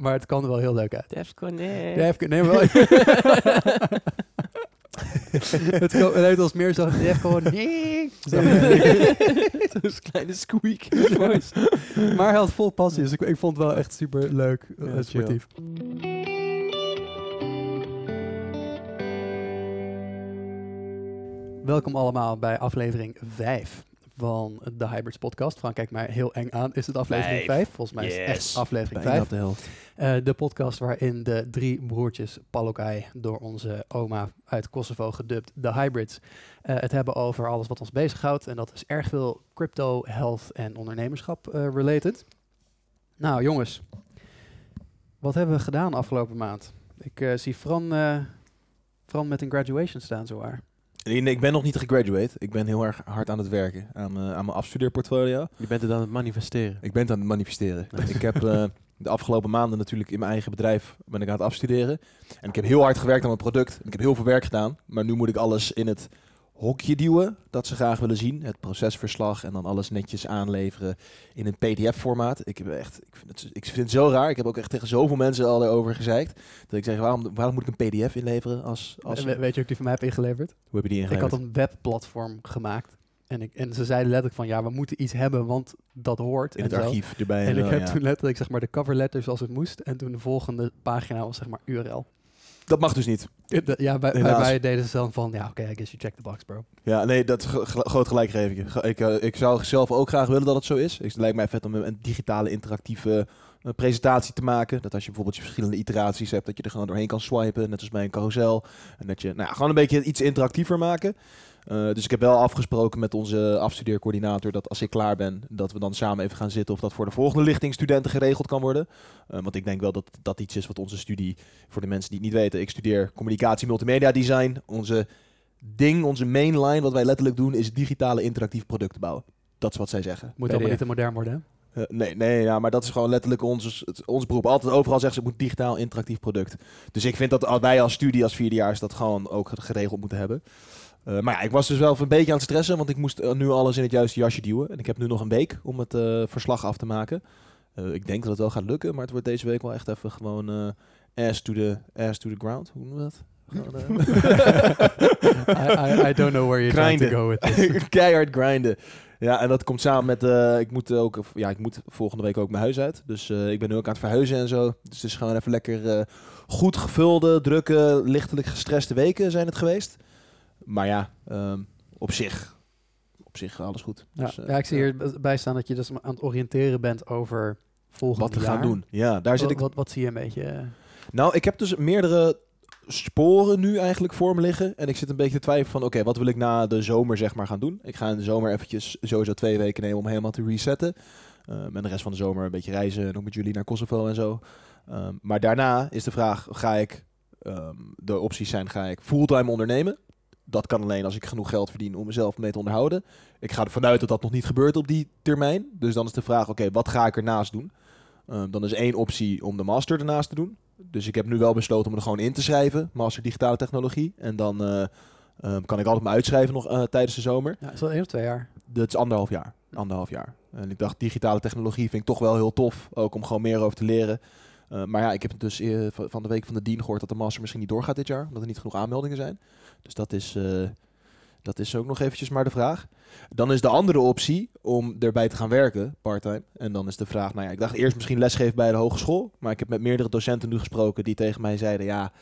maar het kan er wel heel leuk uit. Defcon, nee, maar wel. het, ko- het heeft als meer zo Defcon. Zo. Zo'n kleine squeak voice. maar hij had vol passie, dus ik, ik vond het wel echt super leuk, Ja, en sportief. Welkom allemaal bij aflevering 5 van de Hybrids podcast. Frank kijkt mij heel eng aan. Is het aflevering Vijf. 5? Volgens mij is het echt aflevering Bijna 5. op de helft. Eh, de podcast waarin de drie broertjes Palokai door onze oma uit Kosovo gedubt, de Hybrids, eh, het hebben over alles wat ons bezighoudt. En dat is erg veel crypto, health en ondernemerschap eh, related. Nou jongens, wat hebben we gedaan afgelopen maand? Ik eh, zie Fran, eh, Fran met een graduation staan zowaar. Ik ben nog niet gegraduate. Ik ben heel erg hard aan het werken aan, mijn- aan mijn afstudeerportfolio. Je bent het aan het manifesteren. Ik ben het aan het manifesteren. ik heb eh, de afgelopen maanden natuurlijk in mijn eigen bedrijf ben ik aan het afstuderen. En ik heb heel hard gewerkt aan mijn product. Ik heb heel veel werk gedaan. Maar nu moet ik alles in het hokje duwen dat ze graag willen zien. Het procesverslag en dan alles netjes aanleveren in een pdf-formaat. Ik, heb echt, ik, vind het, ik vind het zo raar. Ik heb ook echt tegen zoveel mensen al erover gezeikt. Dat ik zeg, waarom, waarom moet ik een pdf inleveren? Als, als, We- weet je ook die van mij heb ingeleverd? hoe heb je die Ik ingeleverd? had een webplatform gemaakt. En, ik, en ze zeiden letterlijk van ja, we moeten iets hebben, want dat hoort. in en het zo. archief erbij. En ik zo, heb ja. toen letterlijk zeg maar de cover letter zoals het moest. En toen de volgende pagina was zeg maar URL. Dat mag dus niet. Ja, bij, bij mij deden ze dan van ja, oké, I guess you check the box, bro. Ja, nee, dat groot gelijk geef ik je. Ge- Ik, eh, ik zou zelf ook graag willen dat het zo is. Het lijkt mij vet om een, een digitale interactieve eh, presentatie te maken. Dat als je bijvoorbeeld je verschillende iteraties hebt, dat je er gewoon doorheen kan swipen, net als bij een carousel. En dat je, nou ja, gewoon een beetje iets interactiever maken. Eh, dus ik heb wel afgesproken met onze afstudeercoördinator dat als ik klaar ben, dat we dan samen even gaan zitten of dat voor de volgende lichting studenten geregeld kan worden. Eh, want ik denk wel dat dat iets is wat onze studie, voor de mensen die het niet weten, ik studeer communicatie multimedia design. Onze ding, onze mainline, wat wij letterlijk doen, is digitale interactief producten bouwen. Dat is wat zij zeggen. Moet PDF. allemaal niet te modern worden, hè? Eh, nee, nee, ja, maar dat is gewoon letterlijk ons, het, ons beroep. Altijd overal zeggen ze, het moet digitaal interactief product. Dus ik vind dat al- wij als studie, als vierdejaars, dat gewoon ook geregeld moeten hebben. Eh, maar ja, ik was dus wel een beetje aan het stressen, want ik moest eh, nu alles in het juiste jasje duwen. En ik heb nu nog een week om het eh, verslag af te maken. Ik denk dat het wel gaat lukken, maar het wordt deze week wel echt even gewoon ass, to the, ass to the ground. Hoe noemen we dat? I, I, I don't know where you're trying to go with this. Keihard grinden. Ja, en dat komt samen met... ik, moet ook, ja, ik moet volgende week ook mijn huis uit. Dus ik ben nu ook aan het verhuizen en zo. Dus het is gewoon even lekker goed gevulde, drukke, lichtelijk gestreste weken zijn het geweest. Maar ja, ehm, op zich... Op zich alles goed. Ja, Dus, eh, ja, ik zie hierbij staan dat je dus aan het oriënteren bent over volgend Wat we jaar. gaan doen. Ja, daar zit Wat, ik... wat, wat zie je een beetje? eh? Nou, ik heb dus meerdere sporen nu eigenlijk voor me liggen. En ik zit een beetje te twijfelen van, oké, wat wil ik na de zomer zeg maar gaan doen? Ik ga in de zomer eventjes sowieso twee weken nemen om helemaal te resetten. Ehm, en de rest van de zomer een beetje reizen, en ook met jullie naar Kosovo en zo. Ehm, maar daarna is de vraag, ga ik, de opties zijn, ga ik fulltime ondernemen? Dat kan alleen als ik genoeg geld verdien om mezelf mee te onderhouden. Ik ga ervan uit dat dat nog niet gebeurt op die termijn. Dus dan is de vraag, oké, wat ga ik ernaast doen? Ehm, dan is één optie om de master ernaast te doen. Dus ik heb nu wel besloten om er gewoon in te schrijven. Master digitale technologie. En dan eh, ehm, kan ik altijd me uitschrijven nog eh, tijdens de zomer. Ja, is dat één of twee jaar? Dat is anderhalf jaar. Anderhalf jaar. En ik dacht, digitale technologie vind ik toch wel heel tof. Ook om gewoon meer over te leren. Eh, maar ja, ik heb dus eh, van de week van de Dean gehoord dat de master misschien niet doorgaat dit jaar. Omdat er niet genoeg aanmeldingen zijn. Dus dat is, eh, dat is ook nog eventjes maar de vraag. Dan is de andere optie om erbij te gaan werken, parttime. En dan is de vraag, nou ja, ik dacht eerst misschien lesgeven bij de hogeschool. Maar ik heb met meerdere docenten nu gesproken die tegen mij zeiden, ja,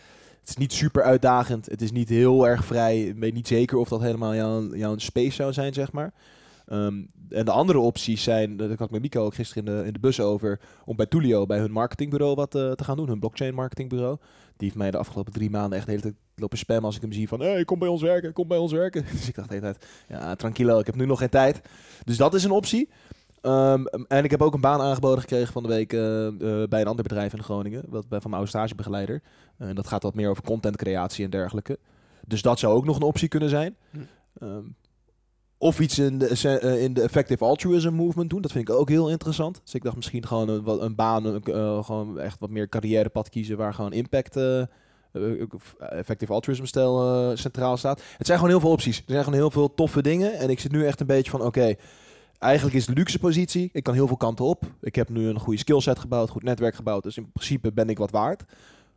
het is niet super uitdagend. Het is niet heel erg vrij. Ik weet niet zeker of dat helemaal jouw, jouw space zou zijn, zeg maar. Ehm, en de andere opties zijn, daar had ik met Mico ook gisteren in de, in de bus over, om bij Tulio, bij hun marketingbureau, wat eh, te gaan doen. Hun blockchain marketingbureau. Die heeft mij de afgelopen drie maanden echt de hele tijd lopen spammen als ik hem zie van, hey, kom bij ons werken, kom bij ons werken. Dus ik dacht de hele tijd, ja, tranquilo, ik heb nu nog geen tijd. Dus dat is een optie. Ehm, en ik heb ook een baan aangeboden gekregen van de week eh, eh, bij een ander bedrijf in Groningen, wat, bij, van mijn oude stagebegeleider. En dat gaat wat meer over contentcreatie en dergelijke. Dus dat zou ook nog een optie kunnen zijn. Hm. Ehm, of iets in de, eh, in de effective altruism movement doen. Dat vind ik ook heel interessant. Dus ik dacht misschien gewoon een, een baan, gewoon echt wat meer carrièrepad kiezen waar gewoon impact, effective altruism stijl eh, centraal staat. Het zijn gewoon heel veel opties. Er zijn gewoon heel veel toffe dingen. En ik zit nu echt een beetje van, oké, eigenlijk is het luxe positie. Ik kan heel veel kanten op. Ik heb nu een goede skillset gebouwd, goed netwerk gebouwd. Dus in principe ben ik wat waard.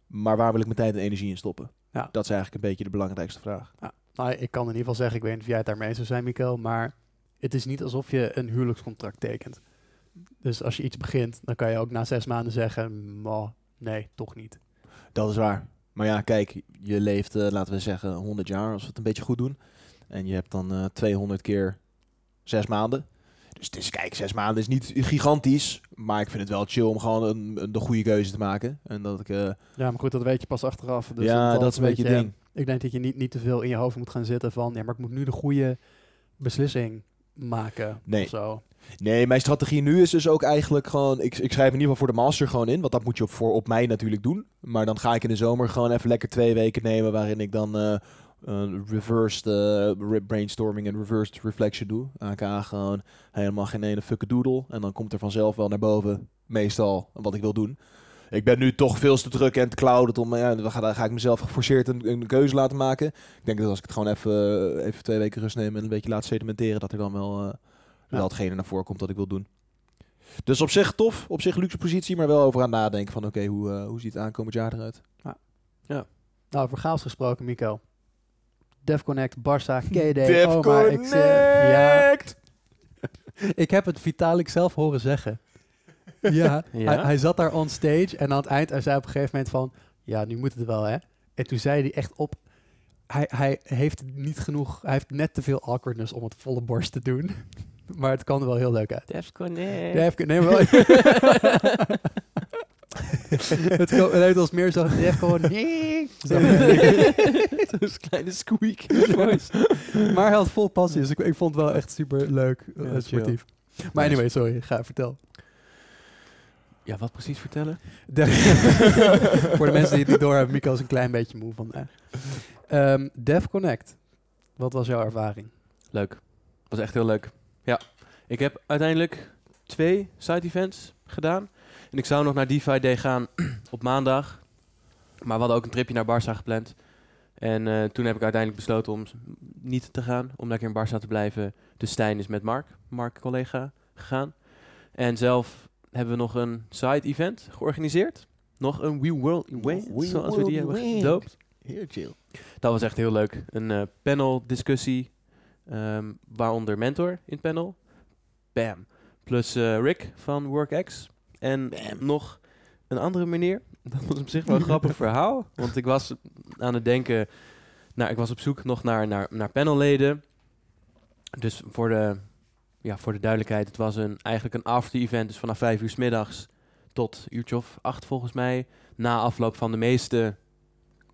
Maar waar wil ik mijn tijd en energie in stoppen? Ja. Dat is eigenlijk een beetje de belangrijkste vraag. Nou, ik kan in ieder geval zeggen, ik weet niet of jij het daarmee eens zou zijn, Mikkel, maar het is niet alsof je een huwelijkscontract tekent. Dus als je iets begint, dan kan je ook na zes maanden zeggen, "Mwah, nee, toch niet. Dat is waar. Maar ja, kijk, je leeft, eh, laten we zeggen, 100 jaar als we het een beetje goed doen. En je hebt dan eh 200 keer zes maanden. Dus het is, kijk, zes maanden is niet gigantisch. Maar ik vind het wel chill om gewoon een, een- de goede keuze te maken. En dat ik, eh, Ja, maar goed, dat weet je pas achteraf. Dus ja, dat is een beetje het ding. Ik denk dat je niet, niet te veel in je hoofd moet gaan zitten van, ja, maar ik moet nu de goede beslissing maken. Nee. Of zo. Nee, mijn strategie nu is dus ook eigenlijk gewoon... Ik, ik schrijf in ieder geval voor de master gewoon in. Want dat moet je op, voor, op mij natuurlijk doen. Maar dan ga ik in de zomer gewoon even lekker twee weken nemen... waarin ik dan eh een reversed eh, brainstorming en reversed reflection doe. aka gewoon helemaal geen ene fuckadoodle. En dan komt er vanzelf wel naar boven, meestal, wat ik wil doen. Ik ben nu toch veel te druk en te clouded om... Ja, dan ga, ga ik mezelf geforceerd een, een keuze laten maken. Ik denk dat als ik het gewoon even, even twee weken rust neem... en een beetje laat sedimenteren... dat er dan wel... Ja. hetgene naar voren komt dat ik wil doen. Dus op zich tof, op zich luxe positie, maar wel over aan nadenken van oké, hoe, eh, hoe ziet het aankomend jaar eruit? Nou, over chaos gesproken, Mikkel. DevConnect, Barça, KD. oh, zeg- ja, ik heb het Vitalik zelf horen zeggen. Ja, Ja? Hij, hij zat daar on stage en aan het eind hij zei op een gegeven moment van... Ja, nu moet het wel, hè? En toen zei hij echt op... Hij, hij heeft niet genoeg... Hij heeft net te veel awkwardness om het volle borst te doen. Maar het kan er wel heel leuk uit. Defconnect. Ja, even, nee, maar wel. het, heeft als meer zo... Defconnect. Zo. Zo'n kleine squeak. Maar hij had vol passie, dus ik, ik vond het wel echt super leuk, Ja, eh, chill. sportief. Maar anyway, sorry, ga vertel. ja, wat precies vertellen? De- Voor de mensen die het niet doorhebben, Miko is een klein beetje moe vandaag. Ehm Dev Connect, wat was jouw ervaring? Leuk. Was echt heel leuk. Ja. Ik heb uiteindelijk twee side events gedaan. En ik zou nog naar DeFi Day gaan op maandag. Maar we hadden ook een tripje naar Barça gepland. En eh, toen heb ik uiteindelijk besloten om niet te gaan. Om lekker in Barça te blijven. Dus Stijn is met Mark, Mark collega, gegaan. En zelf hebben we nog een side event georganiseerd. Nog een We World We zoals we die hebben gedoopt. Heel chill. Dat was echt heel leuk. Een eh, panel discussie, ehm, waaronder mentor in het panel. Bam. Plus eh, Rick van WorkX. En nog een andere meneer. Dat was op zich wel een grappig verhaal. Want ik was aan het denken... Nou, ik was op zoek nog naar, naar, naar panelleden. Dus voor de, ja, voor de duidelijkheid, het was een, eigenlijk een after-event. Dus vanaf vijf uur 's middags tot uurtje of acht volgens mij. Na afloop van de meeste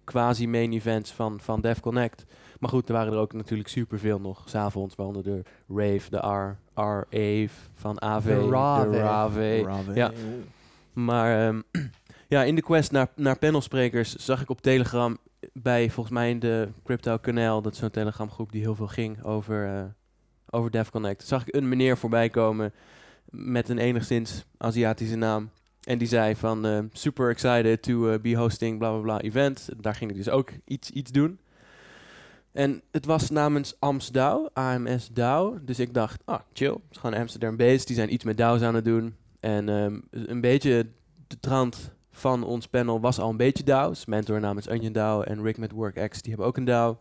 quasi-main events van, van Dev Connect. Maar goed, er waren er ook natuurlijk superveel nog. S'avonds, waaronder de Rave, de R, R-Ave van AV. De Rave. De Rave. Bravo. Ja. Maar ehm, ja, in de quest naar, naar panelsprekers zag ik op Telegram bij volgens mij in de Crypto Kanaal, dat is zo'n Telegram groep die heel veel ging over, eh over DevConnect, zag ik een meneer voorbij komen met een enigszins Aziatische naam. En die zei van eh, super excited to eh, be hosting bla bla bla event. Daar ging ik dus ook iets, iets doen. En het was namens AMSDAO, AMS DAO. Dus ik dacht, ah, chill. Het is gewoon Amsterdam based. Die zijn iets met DAO's aan het doen. En ehm, een beetje de trant van ons panel was al een beetje DAO's. Mentor namens Onion DAO en Rick met WorkX, die hebben ook een DAO.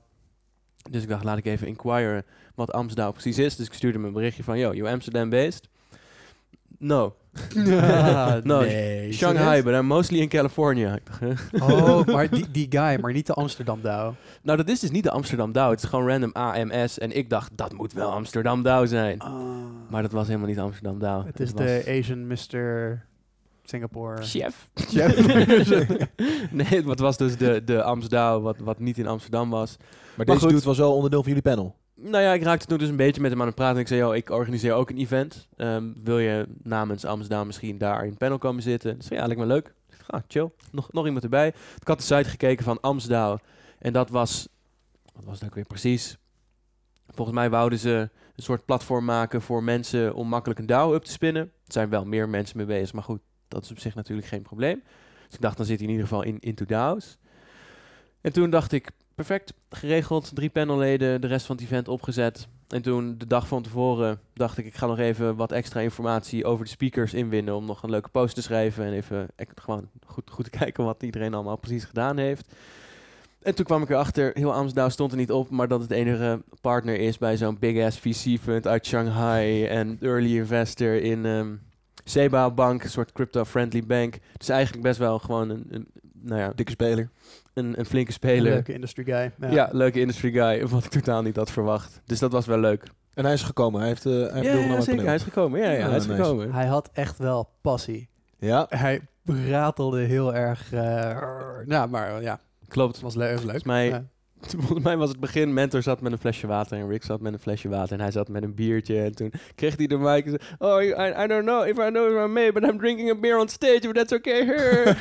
Dus ik dacht, laat ik even inquire wat AmsDAO precies is. Dus ik stuurde hem een berichtje van, yo, you Amsterdam based? No. No, nee. Shanghai, but I'm mostly in California. Oh, maar die, die guy, maar niet de Amsterdam DAO. Nou, dat is dus niet de Amsterdam DAO. Het is gewoon random AMS. En ik dacht, dat moet wel Amsterdam DAO zijn. Maar dat was helemaal niet Amsterdam DAO. Het is de Asian Mr. Singapore. Chef. Chef. nee, het was dus de, de Amsterdam, wat, wat niet in Amsterdam was. Maar deze goed. dude was wel onderdeel van jullie panel. Nou ja, ik raakte toen dus een beetje met hem aan het praten. En ik zei, yo, ik organiseer ook een event. Ehm, wil je namens Amsterdam misschien daar in panel komen zitten? Dus ja, lijkt me leuk. Dacht, ah, chill. Nog, nog iemand erbij. Ik had de site gekeken van Amsterdam. En dat was, wat was ook weer precies? Volgens mij wouden ze een soort platform maken voor mensen om makkelijk een DAO up te spinnen. Er zijn wel meer mensen mee bezig, maar goed, dat is op zich natuurlijk geen probleem. Dus ik dacht, dan zit hij in ieder geval in Into DAO's. En toen dacht ik, perfect, geregeld, drie panelleden, de rest van het event opgezet. En toen, de dag van tevoren, dacht ik, ik ga nog even wat extra informatie over de speakers inwinnen. Om nog een leuke post te schrijven. En even gewoon goed, goed kijken wat iedereen allemaal precies gedaan heeft. En toen kwam ik erachter, heel Amsterdam stond er niet op, maar dat het enige partner is bij zo'n big-ass VC-fund uit Shanghai en early investor in ehm Seba Bank, een soort crypto-friendly bank. Dus eigenlijk best wel gewoon een, een nou ja, Dikke speler. een, een flinke Een speler. leuke industry guy. Ja. leuke industry guy, wat ik totaal niet had verwacht. Dus dat was wel leuk. En hij is gekomen. Hij heeft, eh hij heeft Ja, ja, zeker. Hij is gekomen. Ja, ja, Ja, hij is nice. gekomen. Hij had echt wel passie. Ja. Hij ratelde heel erg. eh, nou, maar ja, Klopt. het was le- leuk. Volgens mij- Ja. Volgens mij was het begin, Mentor zat met een flesje water en Rick zat met een flesje water en hij zat met een biertje. En toen kreeg hij de mic en zei, oh, I, I don't know if I know if I may, but I'm drinking a beer on stage, but that's okay here.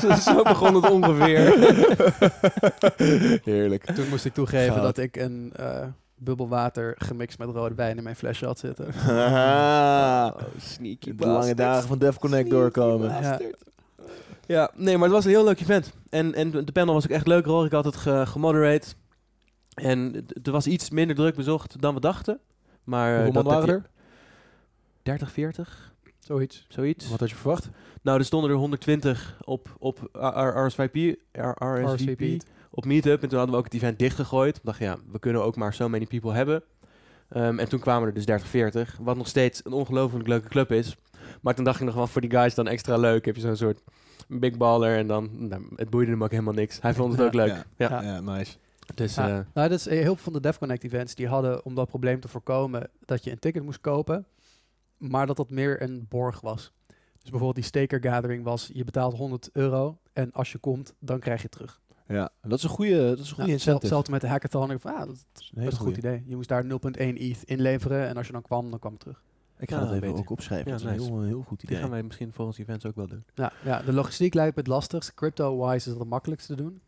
zo, zo begon het ongeveer. Heerlijk. Toen moest ik toegeven Goud. dat ik een eh, bubbelwater gemixt met rode wijn in mijn flesje had zitten. Haha. Oh, sneaky de lange dagen van Def Connect doorkomen. Ja. Ja, nee, maar het was een heel leuk event. En, en de panel was ook echt leuk. Hoor. Ik had het ge gemoderate. En er was iets minder druk bezocht dan we dachten. Maar eh, Hoeveel man dat waren er? 30, 40, Zoiets. zoiets. Wat had je verwacht? Nou, er stonden er 120 op, op RSVP, RSVP. op Meetup. En toen hadden we ook het event dichtgegooid. Ik dacht, ja, we kunnen ook maar so many people hebben. Ehm, en toen kwamen er dus 30, 40. Wat nog steeds een ongelooflijk leuke club is. Maar toen dacht ik nog wel, voor die guys dan extra leuk. Heb je zo'n soort big baller. En dan, nou, het boeide hem ook helemaal niks. Hij vond het Ja, ook leuk. ja. Ja. Ja. Ja, nice. Dus Ja. eh, Nou, dat is eh, heel veel van de DevConnect events die hadden om dat probleem te voorkomen dat je een ticket moest kopen, maar dat dat meer een borg was. Dus bijvoorbeeld die staker gathering was, je betaalt 100 euro en als je komt, dan krijg je het terug. Ja, dat is een goede, dat is een goede Ja, incentive. Hetzelfde met de hackathon. Ik van, ah, dat is een dat is een goed idee. Je moest daar 0.1 ETH inleveren en als je dan kwam, dan kwam het terug. Ik Ja, ga dat even beter. ook opschrijven. Ja, dat is een heel, heel goed die idee. gaan wij misschien volgens events ook wel doen. Ja, ja, de logistiek lijkt me het lastigst. Crypto-wise is dat het makkelijkst te doen.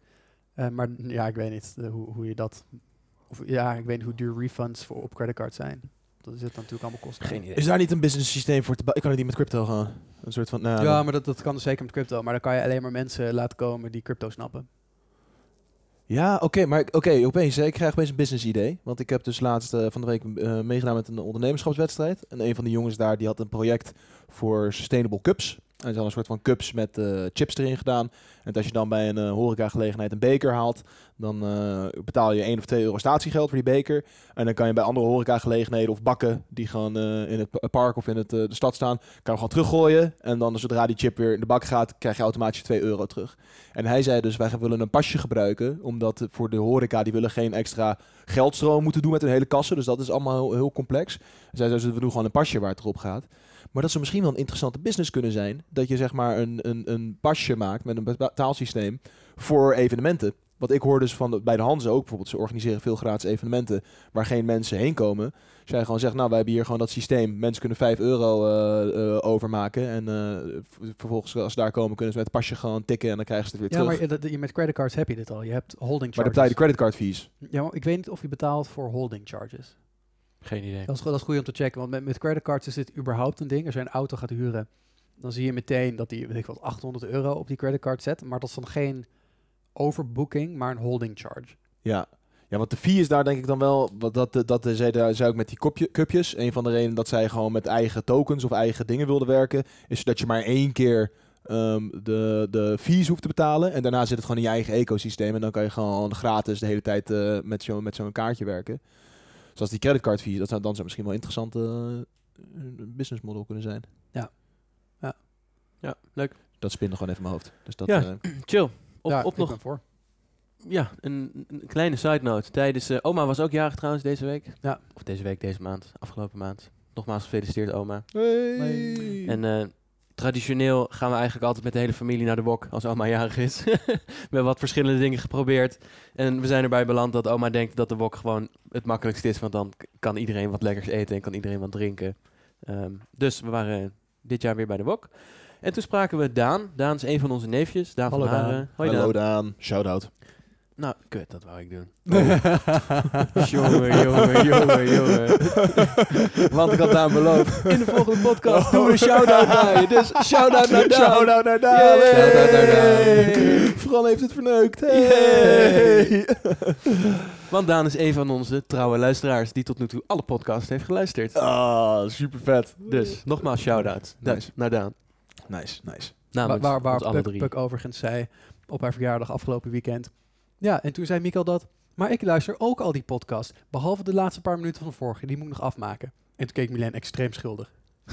Eh, maar ja, ik weet niet eh, hoe, hoe je dat... Of, ja, ik weet niet hoe duur refunds voor op creditcard zijn. Dat zit natuurlijk allemaal kosten. Geen idee. Is daar niet een business systeem voor te bouwen? Ik kan het niet met crypto gaan. Een soort van... Nou, Ja, maar dat, dat kan dus zeker met crypto. Maar dan kan je alleen maar mensen laten komen die crypto snappen. Ja, oké, maar oké, opeens, hè, ik krijg opeens een business idee. Want ik heb dus laatst eh, van de week eh, meegedaan met een ondernemerschapswedstrijd. En een van de jongens daar, die had een project voor Sustainable Cups. En ze hadden een soort van cups met eh, chips erin gedaan. En als je dan bij een eh, horecagelegenheid een beker haalt, dan eh, betaal je 1 of 2 euro statiegeld voor die beker. En dan kan je bij andere horecagelegenheden of bakken die gewoon in het pa- park of in het, de stad staan, kan je gewoon teruggooien. En dan zodra die chip weer in de bak gaat, krijg je automatisch 2 euro terug. En hij zei dus, wij willen een pasje gebruiken, omdat voor de horeca, die willen geen extra geldstroom moeten doen met hun hele kassen. Dus dat is allemaal heel, complex. Zij zei, dus, we doen gewoon een pasje waar het erop gaat. Maar dat zou misschien wel een interessante business kunnen zijn, dat je zeg maar een, een, een pasje maakt met een betaalsysteem voor evenementen. Want ik hoor dus van de, bij de Hanze ook bijvoorbeeld, ze organiseren veel gratis evenementen waar geen mensen heen komen. Zij gewoon zegt, nou wij hebben hier gewoon dat systeem, mensen kunnen 5 euro eh, eh, overmaken en eh, vervolgens als ze daar komen kunnen ze met het pasje gewoon tikken en dan krijgen ze het weer Ja, terug. maar je, met creditcards heb je dit al. Je hebt holding Maar dan charges. betaal je de creditcard fees. Ja, maar ik weet niet of je betaalt voor holding charges. Geen idee. Dat is, dat is goed om te checken, want met, met creditcards is dit überhaupt een ding. Als je een auto gaat huren, dan zie je meteen dat die, weet ik wat, 800 euro op die creditcard zet. Maar dat is dan geen overbooking, maar een holding charge. Ja. Ja, want de fee is daar denk ik dan wel, wat dat, dat, dat zei, daar zei ook met die kopje, cupjes. Een van de redenen dat zij gewoon met eigen tokens of eigen dingen wilden werken, is dat je maar één keer ehm, de, de fees hoeft te betalen. En daarna zit het gewoon in je eigen ecosysteem. En dan kan je gewoon gratis de hele tijd eh, met zo'n met zo'n kaartje werken. Zoals die creditcard fees, dat zou dan zou misschien wel een interessante uh, business model kunnen zijn. Ja, leuk. Dat spinde gewoon even in mijn hoofd. Dus dat, Ja. eh, Chill. Op, ja, op ik nog ben voor. Ja, een, een kleine side note. Tijdens, eh, oma was ook jarig trouwens deze week. Ja. Of deze week, deze maand, afgelopen maand. Nogmaals gefeliciteerd oma. hey. En eh, traditioneel gaan we eigenlijk altijd met de hele familie naar de wok als oma jarig is. we hebben wat verschillende dingen geprobeerd. En we zijn erbij beland dat oma denkt dat de wok gewoon het makkelijkst is. Want dan kan iedereen wat lekkers eten en kan iedereen wat drinken. Ehm, dus we waren dit jaar weer bij de wok. En toen spraken we Daan. Daan is een van onze neefjes. Daan Hallo, van Haren. Daan. Hoi Hallo Daan. Daan, shout-out. Nou, kut, dat wou ik doen. jongen, jongen, jongen, jongen. Want ik had Daan beloofd. In de volgende podcast doen we een shout-out naar je. Dus shout-out naar Daan. Shout-out naar Daan. Yay. Shout-out naar Daan. Fran heeft het verneukt. Hey. Want Daan is een van onze trouwe luisteraars die tot nu toe alle podcasts heeft geluisterd. Ah, super vet. Dus, nogmaals shout-out Nice. naar Daan. Nice, nice. Waar, Namens waar, waar. Puk overigens zei op haar verjaardag afgelopen weekend. Ja, en toen zei Mikkel dat. Maar ik luister ook al die podcasts. Behalve de laatste paar minuten van de vorige. Die moet ik nog afmaken. En toen keek Milan extreem schuldig.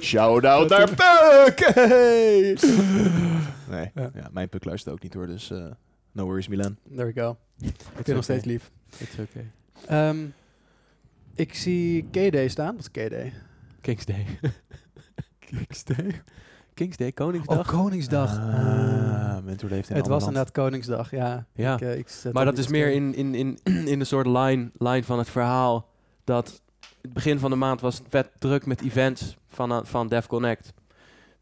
Shout-out naar Puk. Hey. Nee, Ja. ja. mijn Puk luistert ook niet hoor, dus eh, no worries Milan. There we go. Ik It's vind nog steeds okay. lief. It's okay. Ehm, ik zie K-Day staan. Wat is? Kings Day. Kings Day? Kings Day, Oh, Koningsdag. Koningsdag. Ah, Ah. In het was inderdaad Koningsdag, ja. ja. Ik, eh, ik Maar dat is meer in, in, in, in de soort line, line van het verhaal. Dat het begin van de maand was vet druk met events van, eh, van Def Connect.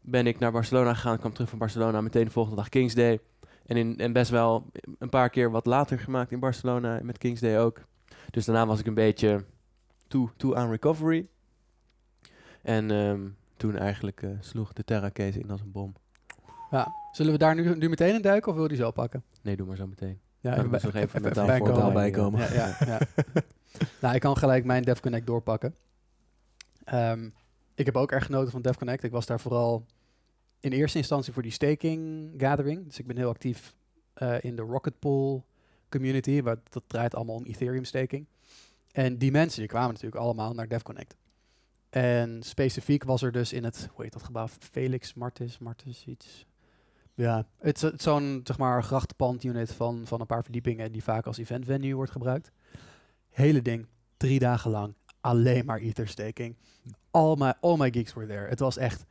Ben ik naar Barcelona gegaan, kwam terug van Barcelona, meteen de volgende dag Kings Day. En, in, en best wel een paar keer wat later gemaakt in Barcelona, met Kings Day ook. Dus daarna was ik een beetje toe, toe aan recovery. En ehm, toen eigenlijk eh, sloeg de Terra Case in als een bom. Ja. Zullen we daar nu, nu meteen in duiken of wil je die zo pakken? Nee, doe maar zo meteen. Ja, ik bij- dus nog even mentaal bijkomen. voorbereiden. bijkomen. Ja, ja, ja. nou, ik kan gelijk mijn Dev Connect doorpakken. Ehm, ik heb ook erg genoten van Dev Connect. Ik was daar vooral in eerste instantie voor die staking gathering. Dus ik ben heel actief eh, in de Rocket Pool community. Waar dat draait allemaal om Ethereum staking. En die mensen die kwamen natuurlijk allemaal naar Dev Connect. En specifiek was er dus in het, hoe heet dat gebouw? Felix Martis, Martis iets. Ja, het is- zo'n zeg maar grachtenpand-unit van, van een paar verdiepingen die vaak als event venue wordt gebruikt. Hele ding, drie dagen lang, alleen maar ether staking. All my, all my geeks were there. Het was echt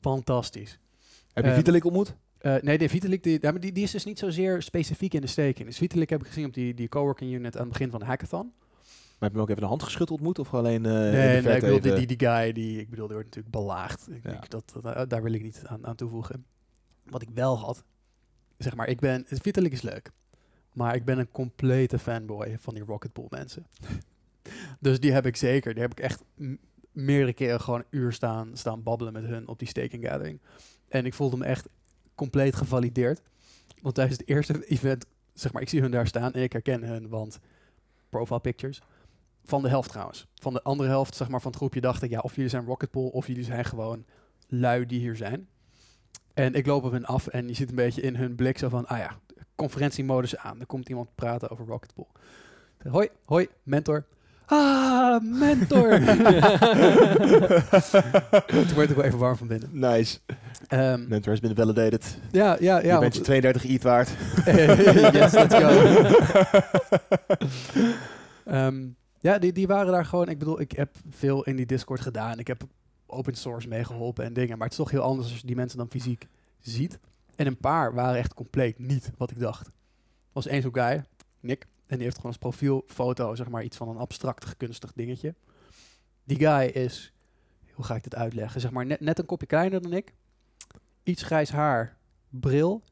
fantastisch. Heb je Ehm, Vitalik ontmoet? Eh, nee, de Vitalik, die, die, die is dus niet zozeer specifiek in de staking. Dus Vitalik heb ik gezien op die, die coworking unit aan het begin van de hackathon. Maar heb je hem ook even de hand geschud ontmoet of alleen in de nee, nee, ik bedoel, die, die, die guy, die, ik bedoel, die wordt natuurlijk belaagd. Ik, Ja. ik- dat, dat- eh, daar wil ik niet aan, aan toevoegen. Wat ik wel had, zeg maar, ik ben, Vitalik is leuk. Maar ik ben een complete fanboy van die Rocket Pool mensen. dus die heb ik zeker. Die heb ik echt meerdere keren gewoon een uur staan, staan babbelen met hun op die staking gathering. En ik voelde me echt compleet gevalideerd. Want tijdens het eerste event, zeg maar, ik zie hun daar staan en ik herken hun, want profile pictures. Van de helft trouwens. Van de andere helft, zeg maar, van het groepje dacht ik, ja, of jullie zijn Rocket Pool of jullie zijn gewoon lui die hier zijn. En ik loop op hun af en je ziet een beetje in hun blik zo van, ah ja, conferentiemodus aan. Er komt iemand praten over Rocket Pool. Ik zeg, hoi, hoi, mentor. Ah, mentor! Toen werd ik wel even warm van binnen. Nice. Ehm, Mentor has been validated. ja, ja, ja. je bent je 32 ETH waard. yes, let's go. Ehm, ja, die, die waren daar gewoon... Ik bedoel, ik heb veel in die Discord gedaan. Ik heb open source meegeholpen en dingen. Maar het is toch heel anders als je die mensen dan fysiek ziet. En een paar waren echt compleet niet wat ik dacht. Er was één zo'n guy, Nick. En die heeft gewoon als profielfoto, zeg maar, iets van een abstract gekunstig dingetje. Die guy is... Hoe ga ik dit uitleggen? Zeg maar, net, net een kopje kleiner dan ik. Iets grijs haar, bril,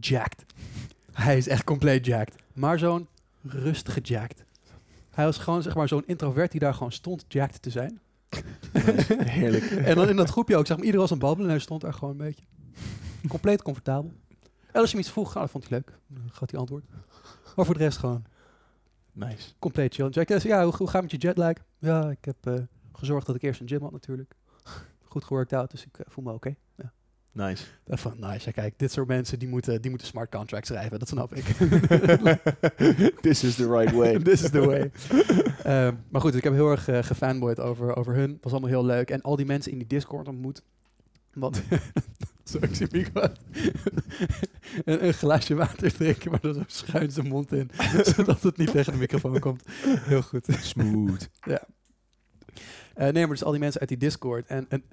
jacked. Hij is echt compleet jacked. Maar zo'n rustige jacked. Hij was gewoon zeg maar zo'n introvert die daar gewoon stond jacked te zijn. Heerlijk. en dan in dat groepje ook, zeg maar, iedereen was aan het babbelen en hij stond daar gewoon een beetje. Compleet comfortabel. En als je hem iets vroeg, nou, dat vond hij leuk. Dan gaf hij antwoord. Maar voor de rest gewoon Nice. compleet chill. Jack, ja, hoe, hoe gaat het met je jetlag? Ja, ik heb eh, gezorgd dat ik eerst een gym had natuurlijk. Goed geworkt out, dus ik eh, voel me oké. Ja. Nice. Van, nice. Ja, kijk, dit soort mensen, die moeten, die moeten smart contracts schrijven. Dat snap ik. This is the right way. This is the way. Ehm, maar goed, ik heb heel erg eh, gefanboyd over, over hun. was allemaal heel leuk. En al die mensen in die Discord ontmoet. Want, zo, ik zie Mico een, een glaasje water drinken, maar dan zo schuin zijn mond in. zodat het niet tegen de microfoon komt. Heel goed. Smooth. Eh, nee, maar dus al die mensen uit die Discord. En, en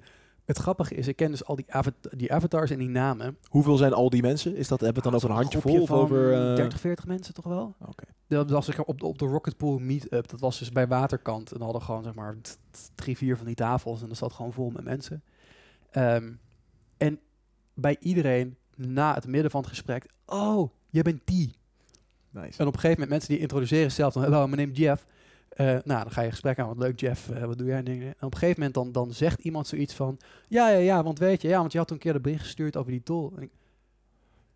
het grappige is, ik ken dus al die, die avatars en die namen. Hoeveel zijn al die mensen? Is dat, hebben we het dan over een handje vol groepje of van over... eh, 30, 40 mensen toch wel? Oké. Dat was maar, op de, op de Rocket Pool Meetup. Dat was dus bij Waterkant. En dan hadden gewoon zeg maar drie, vier van die tafels. En dat zat gewoon vol met mensen. Ehm, en bij iedereen na het midden van het gesprek. Oh, Je bent die. Nice. En op een gegeven moment, mensen die introduceren zichzelf dan, hallo, mijn naam is Jeff. Eh, nou, dan ga je gesprek aan, wat leuk Jeff, eh, wat doe jij? En dingen. En op een gegeven moment dan, dan zegt iemand zoiets van, ja, ja, ja, want weet je, ja, want je had toen een keer de bericht gestuurd over die tool. En ik,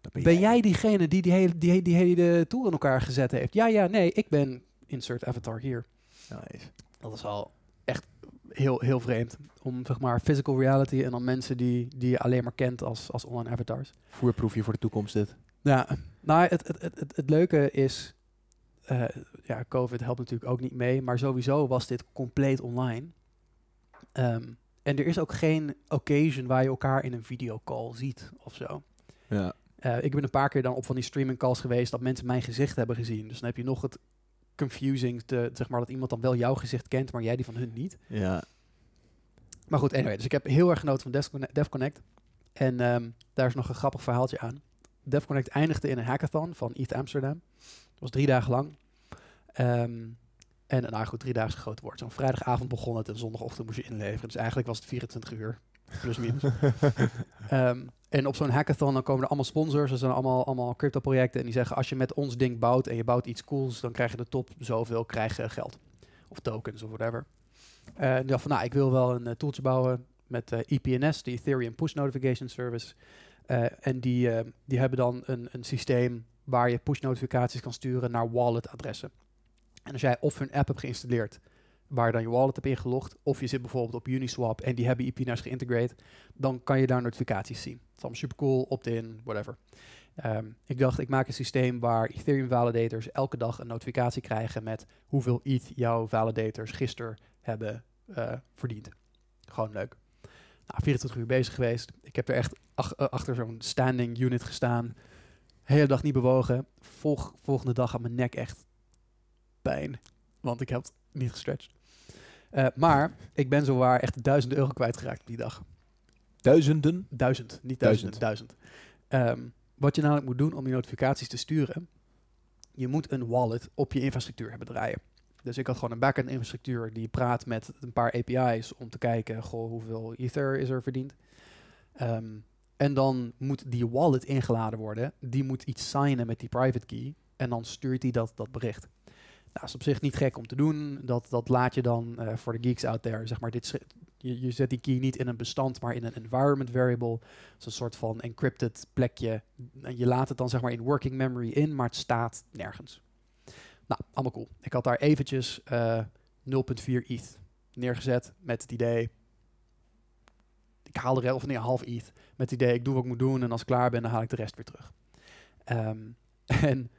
Dat ben jij diegene die die hele, die, die hele tool in elkaar gezet heeft? Ja, ja, nee, ik ben insert avatar hier. Nice. Dat is al echt heel, heel vreemd. Om zeg maar physical reality en dan mensen die, die je alleen maar kent als, als online avatars. Voerproefje voor de toekomst dit. Ja, nou, het, het, het, het leuke is, eh, ja, COVID helpt natuurlijk ook niet mee, maar sowieso was dit compleet online. Ehm, en er is ook geen occasion waar je elkaar in een videocall ziet of zo. Ja. Eh, ik ben een paar keer dan op van die streaming calls geweest dat mensen mijn gezicht hebben gezien. Dus dan heb je nog het confusing, te, zeg maar, dat iemand dan wel jouw gezicht kent, maar jij die van hun niet. Ja. Maar goed, anyway, dus ik heb heel erg genoten van DevConnect. DevConnect. En ehm, daar is nog een grappig verhaaltje aan. DevConnect eindigde in een hackathon van ETH Amsterdam. Dat was drie dagen lang. Ehm, en nou goed, drie dagen groot woord. Zo'n vrijdagavond begon het en zondagochtend moest je inleveren. Dus eigenlijk was het 24 uur, plus minus. Ehm, en op zo'n hackathon dan komen er allemaal sponsors. Dat zijn allemaal, allemaal crypto projecten. En die zeggen, als je met ons ding bouwt en je bouwt iets cools, dan krijg je de top zoveel, krijg je geld. Of tokens of whatever. Eh, en dacht van, nou, ik wil wel een tooltje bouwen met eh, EPNS, de Ethereum Push Notification Service. Eh, en die, eh, die hebben dan een, een systeem waar je push notificaties kan sturen naar wallet adressen. En als jij of hun app hebt geïnstalleerd, waar je dan je wallet hebt ingelogd, of je zit bijvoorbeeld op Uniswap en die hebben EPNS geïntegreerd, dan kan je daar notificaties zien. Het is allemaal super cool, opt-in, whatever. Ehm, ik dacht, ik maak een systeem waar Ethereum validators elke dag een notificatie krijgen met hoeveel ETH jouw validators gisteren hebben eh, verdiend. Gewoon leuk. Nou, 24 uur bezig geweest. Ik heb er echt ach- eh, achter zo'n standing unit gestaan. Hele dag niet bewogen. Volg, volgende dag had mijn nek echt pijn. Want ik heb het niet gestretched. Eh, maar ik ben zowaar echt duizend euro kwijtgeraakt die dag. Duizenden. Duizend, niet duizend, duizend. Ehm, wat je namelijk moet doen om je notificaties te sturen, je moet een wallet op je infrastructuur hebben draaien. Dus ik had gewoon een backend infrastructuur die praat met een paar API's om te kijken, goh, hoeveel Ether is er verdiend. Ehm, en dan moet die wallet ingeladen worden. Die moet iets signen met die private key. En dan stuurt hij dat, dat bericht. Nou, is op zich niet gek om te doen. Dat, dat laat je dan eh, voor de geeks out there. Zeg maar, dit, je, je zet die key niet in een bestand, maar in een environment variable. Dat is een soort van encrypted plekje. En je laat het dan zeg maar in working memory in, maar het staat nergens. Nou, allemaal cool. Ik had daar eventjes eh 0.4 ETH neergezet met het idee... Ik haal rest, of nee, half ETH. Met het idee, ik doe wat ik moet doen en als ik klaar ben, dan haal ik de rest weer terug. Ehm, en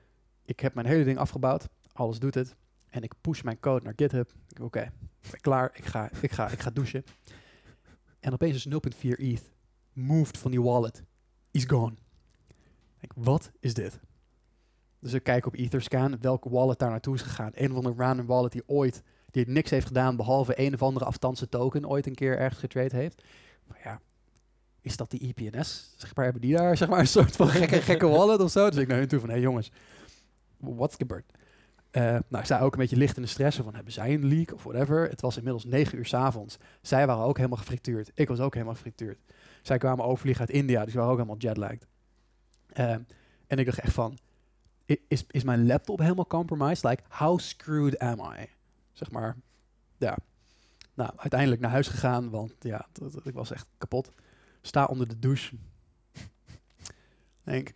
ik heb mijn hele ding afgebouwd. Alles doet het. En ik push mijn code naar GitHub. Oké, klaar. Ik ga, ik, ga, ik ga douchen. En opeens is 0.4 ETH moved van die wallet. Is gone. Denk, wat is dit? Dus ik kijk op Etherscan welke wallet daar naartoe is gegaan. Een of andere random wallet die ooit die niks heeft gedaan behalve een of andere afstandse token ooit een keer ergens getrade heeft. Maar ja, is dat die EPNS? Zeg maar, hebben die daar zeg maar een soort van gekke, gekke wallet of zo? Dus ik naar hun toe van, hé hey jongens, what's gebeurd? Eh nou, ik sta ook een beetje licht in de stress van, hebben zij een leak of whatever? Het was inmiddels negen uur s avonds. Zij waren ook helemaal gefrituurd. Ik was ook helemaal gefrituurd. Zij kwamen overvliegen uit India, dus waren ook helemaal jetlagged. Eh, en ik dacht echt van, is, is mijn laptop helemaal compromised? Like, how screwed am I? Zeg maar, ja. Nou, uiteindelijk naar huis gegaan, want ja, ik was echt kapot. Sta onder de douche. Denk,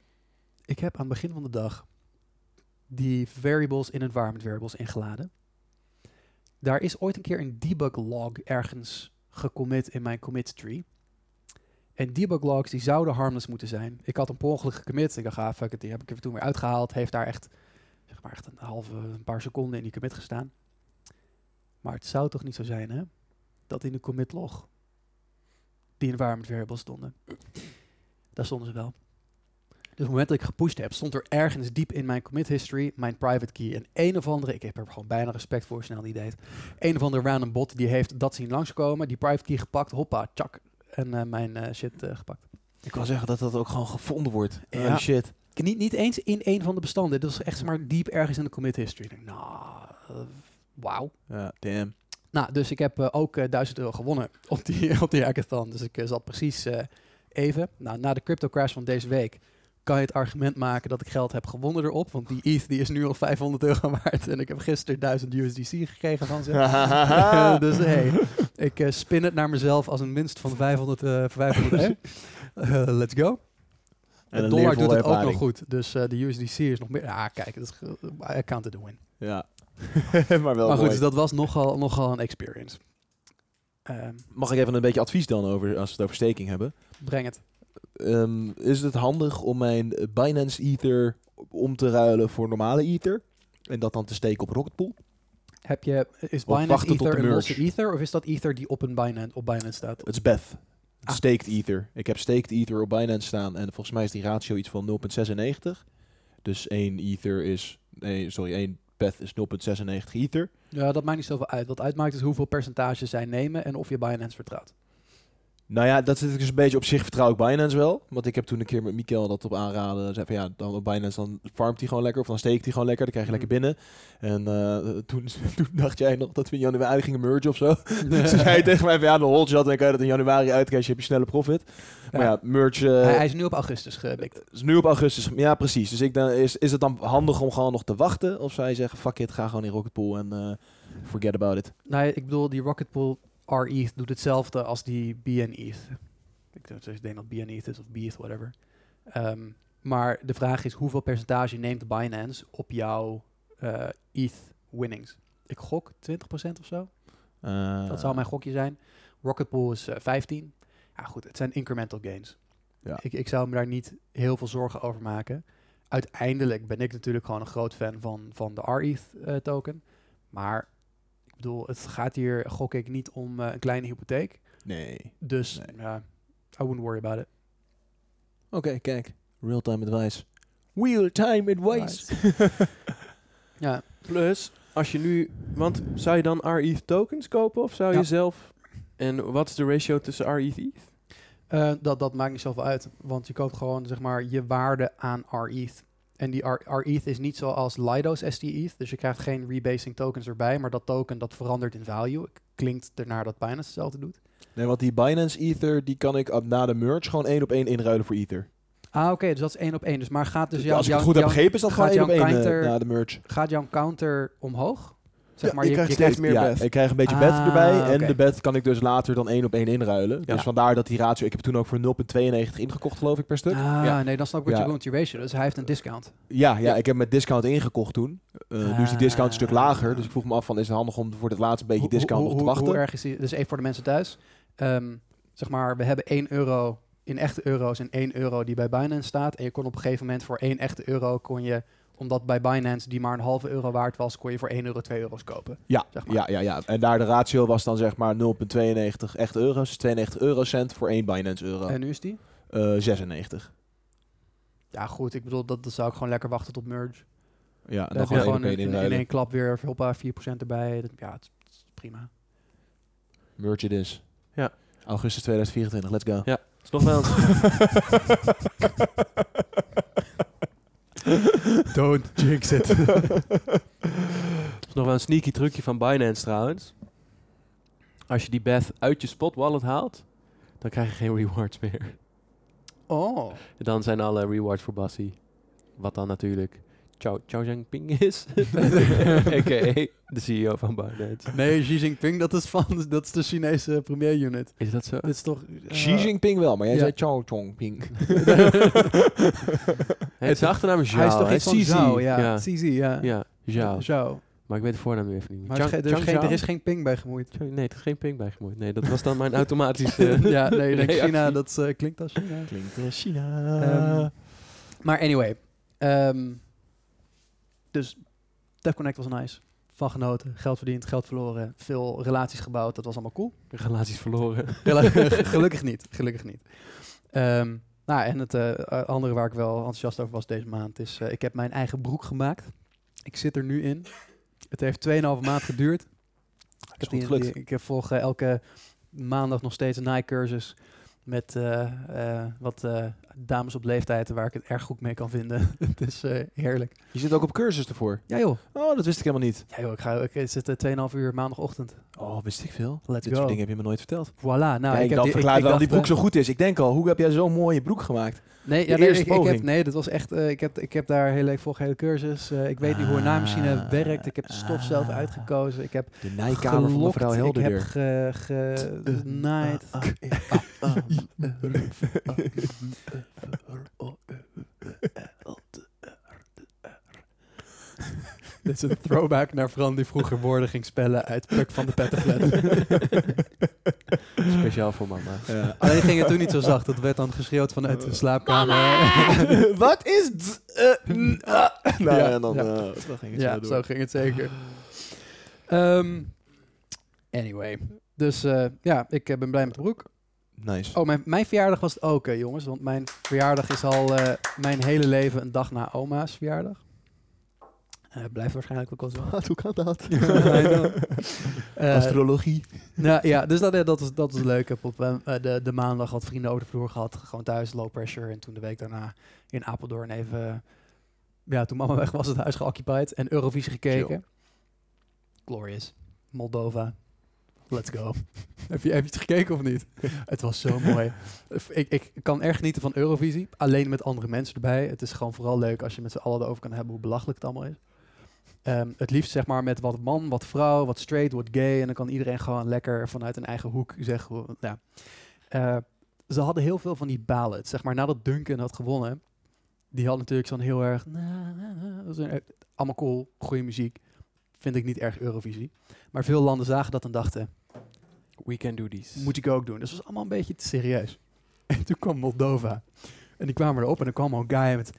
ik heb aan het begin van de dag die variables in environment variables ingeladen. Daar is ooit een keer een debug log ergens gecommit in mijn commit tree. En debug logs die zouden harmless moeten zijn. Ik had een per ongeluk gecommit. Ik dacht, ah, fuck it, die heb ik toen weer uitgehaald. Heeft daar echt, zeg maar echt een halve, een paar seconden in die commit gestaan. Maar het zou toch niet zo zijn, hè? Dat in de commit log die environment variables stonden. Daar stonden ze wel. Dus op het moment dat ik gepusht heb, stond er ergens diep in mijn commit history mijn private key. En een of andere, ik heb er gewoon bijna respect voor, snel die deed. Een of andere random bot die heeft dat zien langskomen, die private key gepakt, hoppa, tjak. En eh, mijn eh, shit eh, gepakt. Ik wil zeggen dat dat ook gewoon gevonden wordt. Ja. Holy shit. Niet, niet eens in een van de bestanden. Dat is echt zeg maar diep ergens in de commit history. Ik denk, nou, wauw. Ja, damn. Nou, dus ik heb ook eh 1000 euro gewonnen op die, op die hackathon. Dus ik zat precies even. Nou, na de crypto crash van deze week kan je het argument maken dat ik geld heb gewonnen erop. Want die ETH die is nu al 500 euro waard. En ik heb gisteren 1000 USDC gekregen van ze. dus hey, ik eh, spin het naar mezelf als een winst van 500, eh 500 euro. Eh, let's go. En de dollar doet het ook nog goed. Dus eh, de USDC is nog meer... Ja, kijk, dat is, I counted the win. Ja. maar wel maar goed, dus dat was nogal, nogal een experience. Ehm, Mag ik even een beetje advies dan over, als we het over staking hebben? breng het. Ehm, is het handig om mijn Binance Ether om te ruilen voor normale Ether? En dat dan te steken op Rocketpool? Heb je, is Binance Ether de een losse. Ether? Of is dat Ether die op, een Binance, op Binance staat? Het is Beth. Het Ah. staked Ether. Ik heb staked Ether op Binance staan en volgens mij is die ratio iets van 0,96. Dus één Ether is... Nee, sorry, één Beth is 0,96 Ether. Ja, dat maakt niet zoveel uit. Wat uitmaakt is hoeveel percentage zij nemen en of je Binance vertrouwt. Nou ja, dat zit ik dus een beetje op zich vertrouw ik Binance wel. Want ik heb toen een keer met Mikkel dat op aanraden. Zei van ja, dan op Binance dan farmt hij gewoon lekker. Of dan steekt hij gewoon lekker. Dan krijg je Mhm. lekker binnen. En eh, toen, toen dacht jij nog dat we in januari gingen merge of zo. Ze zei tegen mij van ja, de hold je dat. En dan kan je dat in januari uitcashen. heb je snelle profit. Maar ja, merge... eh, hij, hij is nu op augustus geblikt. is nu op augustus. Ja, precies. Dus ik dan, is, is het dan handig om gewoon nog te wachten? Of zou je zeggen, fuck it, ga gewoon in Rocket Pool en eh, forget about it. Nou, ik bedoel, die Rocket Pool R-ETH doet hetzelfde als die BN-ETH. Ik, denk- ik denk dat BN-ETH is of BETH, whatever. Ehm, maar de vraag is, hoeveel percentage neemt Binance op jouw eh ETH-winnings? Ik gok 20% of zo. Eh, Dat zou mijn gokje zijn. Rocket Pool is eh, 15. Ja, goed, het zijn incremental gains. Ja. Ik, ik zou me daar niet heel veel zorgen over maken. Uiteindelijk ben ik natuurlijk gewoon een groot fan van, van de R-ETH-token. maar ik bedoel, het gaat hier, gok ik, niet om eh, een kleine hypotheek. Nee. Dus Nee. ja, I wouldn't worry about it. Oké, kijk. Real-time advice. Real-time advice. Ja, Plus, als je nu... Want zou je dan RETH tokens kopen of zou Ja. je zelf... En wat is de ratio tussen RETH ETH? eh, dat, dat maakt niet zoveel uit. Want je koopt gewoon, zeg maar, je waarde aan R-ETH. En die R- R-ETH is niet zoals Lido's ST-ETH. Dus je krijgt geen rebasing tokens erbij. Maar dat token, dat verandert in value. Klinkt ernaar dat Binance hetzelfde doet. Nee, want die Binance Ether, die kan ik op- na de merge gewoon één op één inruilen voor Ether. Ah, oké, dus dat is één op één. Dus maar gaat dus jouw, als ik het goed heb begrepen, is dat gaat gewoon één op één eh, na de merge. gaat jouw counter omhoog? Zeg Ja, maar, ik je, krijg je steeds krijgt meer ja, beth. Ik krijg een beetje Ah, bet erbij. En de bet kan ik dus later dan één op één inruilen. Ja. Dus vandaar dat die ratio... Ik heb toen ook voor 0,92 ingekocht, geloof ik, per stuk. Ah, ja. nee, dan snap ik wat Ja. je bedoelt met die ratio. Dus hij heeft een discount. Ja, ja, ik heb met discount ingekocht toen. Eh, nu is die discount een stuk Ah. lager. Dus ik vroeg me af van, is het handig om voor het laatste beetje discount nog te wachten? Hoe erg is die? Dus even voor de mensen thuis. Ehm, zeg maar, we hebben 1 euro in echte euro's en 1 euro die bij Binance staat. En je kon op een gegeven moment voor 1 echte euro kon je, omdat bij Binance die maar een halve euro waard was, kon je voor 1 euro 2 euro's kopen. Ja, zeg maar. ja, ja, ja. En daar de ratio was dan zeg maar 0,92 echte euro's. Dus 92 eurocent voor één Binance euro. En nu is die? Eh, 96. Ja, goed. Ik bedoel, dat, dat zou ik gewoon lekker wachten tot merge. Ja, en Dan dan heb je gewoon op in, in, één klap weer hoppa, 4% erbij. Dat, ja, het, is- het is prima. Merge it is. Ja. Augustus 2024, let's go. Ja. is nog wel Don't jinx it. is nog wel een sneaky trucje van Binance trouwens. Als je die Beth uit je spot wallet haalt, dan krijg je geen rewards meer. oh. En dan zijn alle rewards voor Bassie. Wat dan natuurlijk Chao, Chao Jinping is. A.k.a. de CEO van Binance. Nee, Xi Jinping, dat is, van, dat is de Chinese premierunit. Is dat zo? Dit is toch... Xi Jinping wel, maar jij ja. zei Chao Chongping. Het zijn achternaam is Hij is Zhao. toch iets van. Zhao, ja. Ja, Zizi, ja. ja Zhao. Zhao. Maar ik weet de voornaam nu even niet. Maar er is, Chang- geen- er, is Chang geen, er Zhao? is geen ping bij gemoeid. Nee, er is geen ping bij gemoeid. Nee, dat was dan mijn automatische... ja, nee, ik denk. China, dat eh, klinkt als China. Klinkt als China. Ehm, Maar anyway. ehm, dus DevConnect was nice. Van genoten, geld verdiend, geld verloren, veel relaties gebouwd. Dat was allemaal cool. Relaties verloren. Gelukkig niet, gelukkig niet. Ehm, nou, en het eh, andere waar ik wel enthousiast over was deze maand is... eh, ik heb mijn eigen broek gemaakt. Ik zit er nu in. Het heeft 2,5 maand geduurd. Ik, heb die, die- ik heb volg eh, elke maandag nog steeds een naaicursus met eh, eh, wat dames op leeftijd waar ik het erg goed mee kan vinden. Het is eh, heerlijk. Je zit ook op cursus ervoor. Ja joh. Oh, dat wist ik helemaal niet. Ja joh, ik, ga, ik zit eh, 2,5 uur maandagochtend. Oh, wist ik veel. Let's Dit go. soort dingen heb je me nooit verteld. Voilà. Nou, Kijk, ik heb die, ik, waarom ik die broek zo goed is. Ik denk al, hoe heb jij zo'n mooie broek gemaakt? Nee, ja, nee, ik, ik heb, nee, dat was echt. eh, ik, heb, ik heb daar hele, ik volg hele cursus. eh, ik weet niet hoe een naaimachine Ah, werkt. Ik heb de stof zelf ah. uitgekozen. Ik heb De naaikamer van mevrouw Ik heb ge, genaaid. Dit is een throwback naar Fran die vroeger woorden ging spellen uit Puk van de Pettenflat. Speciaal voor mama. Ja. Alleen ging het toen niet zo zacht. Dat werd dan geschreeuwd vanuit de slaapkamer. Wat is... d- eh, n- ah. Nou, Ja, en dan, ja. eh, dan ging het ja, zo door. zo ging het zeker. Ehm, anyway. Dus eh, ja, ik eh, ben blij met de broek. Nice. Oh, mijn, mijn verjaardag was het ook, hè, jongens. Want mijn verjaardag is al eh, mijn hele leven een dag na oma's verjaardag. Eh blijft waarschijnlijk ook wel zo. Wat, hoe kan dat? Eh, Astrologie. nou, ja, dus dat, dat, is, dat is leuk. Ik heb op eh, de, de maandag wat vrienden over de vloer gehad. Gewoon thuis, low pressure. En toen de week daarna in Apeldoorn even... ja, toen mama weg was, het huis geoccupied. En Eurovisie gekeken. Glorious. Moldova. Let's go. Heb, je, heb je het gekeken of niet? het was zo mooi. Ik, ik kan erg genieten van Eurovisie. Alleen met andere mensen erbij. Het is gewoon vooral leuk als je met z'n allen erover kan hebben hoe belachelijk het allemaal is. Ehm, het liefst zeg maar met wat man, wat vrouw, wat straight, wat gay. En dan kan iedereen gewoon lekker vanuit een eigen hoek zeggen. Eh, ze hadden heel veel van die ballads. Zeg maar nadat Duncan had gewonnen. Die had natuurlijk zo'n heel erg... een- allemaal cool, goede muziek. Vind ik niet erg Eurovisie. Maar veel landen zagen dat en dachten... We can do this. Moet ik ook doen. Dus het was allemaal een beetje te serieus. En toen kwam Moldova. En die kwamen erop en dan kwam al een guy met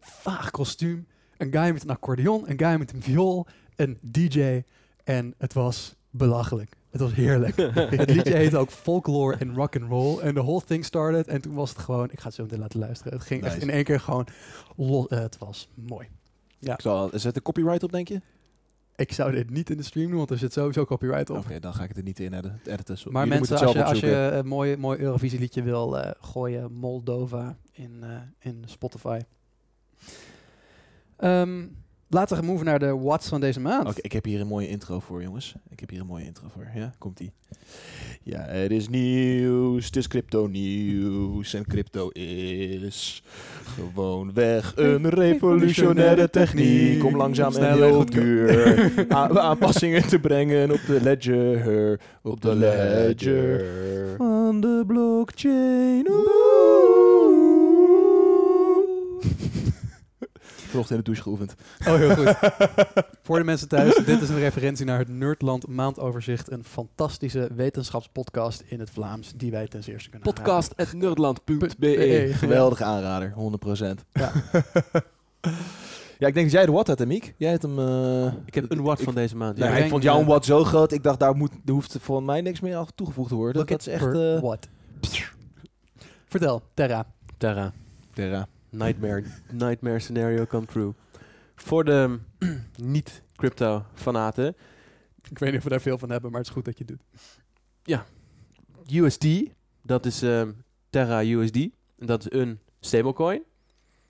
vaag kostuum. Een guy met een accordeon. Een guy met een viool. Een DJ. En het was belachelijk. Het was heerlijk. het liedje heette ook Folklore en Rock and Roll. En de whole thing started. En toen was het gewoon... Ik ga het zo meteen laten luisteren. Het ging echt in één keer gewoon... Los, eh, het was mooi. Ik zal, zet de copyright op, denk je? Ik zou dit niet in de stream doen, want er zit sowieso copyright op. Oké, dan ga ik het er niet in editen. editen. Zo- Maar jullie mensen, als je, als een mooi, mooi Eurovisie liedje wil eh, gooien, Moldova in, eh, in Spotify. Ehm, laten we gaan move naar de What's van deze maand. Oké, ik heb hier een mooie intro voor, jongens. Ik heb hier een mooie intro voor. Ja, komt-ie. Ja, het is nieuws. Het is crypto nieuws. En crypto is gewoon weg een revolutionaire techniek om langzaam en heel duur aanpassingen te brengen op de ledger. Op de ledger van de blockchain. Vanochtend in de douche geoefend. Oh, heel goed. Voor de mensen thuis, dit is een referentie naar het Nerdland Maandoverzicht. Een fantastische wetenschapspodcast in het Vlaams, die wij ten eerste kunnen Podcast at nerdland.be. BE. Geweldige aanrader, 100%. Ja. ja, ik denk dat jij de wat had, Miek? Jij hebt hem... eh, Ik heb een wat van deze maand. Nee, ja. ik denk, vond jouw eh, wat zo groot. Ik dacht, daar, moet, daar hoeft voor mij niks meer aan toegevoegd te worden. Look dat is echt... eh, what? Vertel, Terra. Terra. Terra. Nightmare, nightmare scenario come true. Voor de niet-crypto-fanaten. Ik weet niet of we daar veel van hebben, maar het is goed dat je het doet. USD, dat is ehm, Terra USD. En dat is een stablecoin.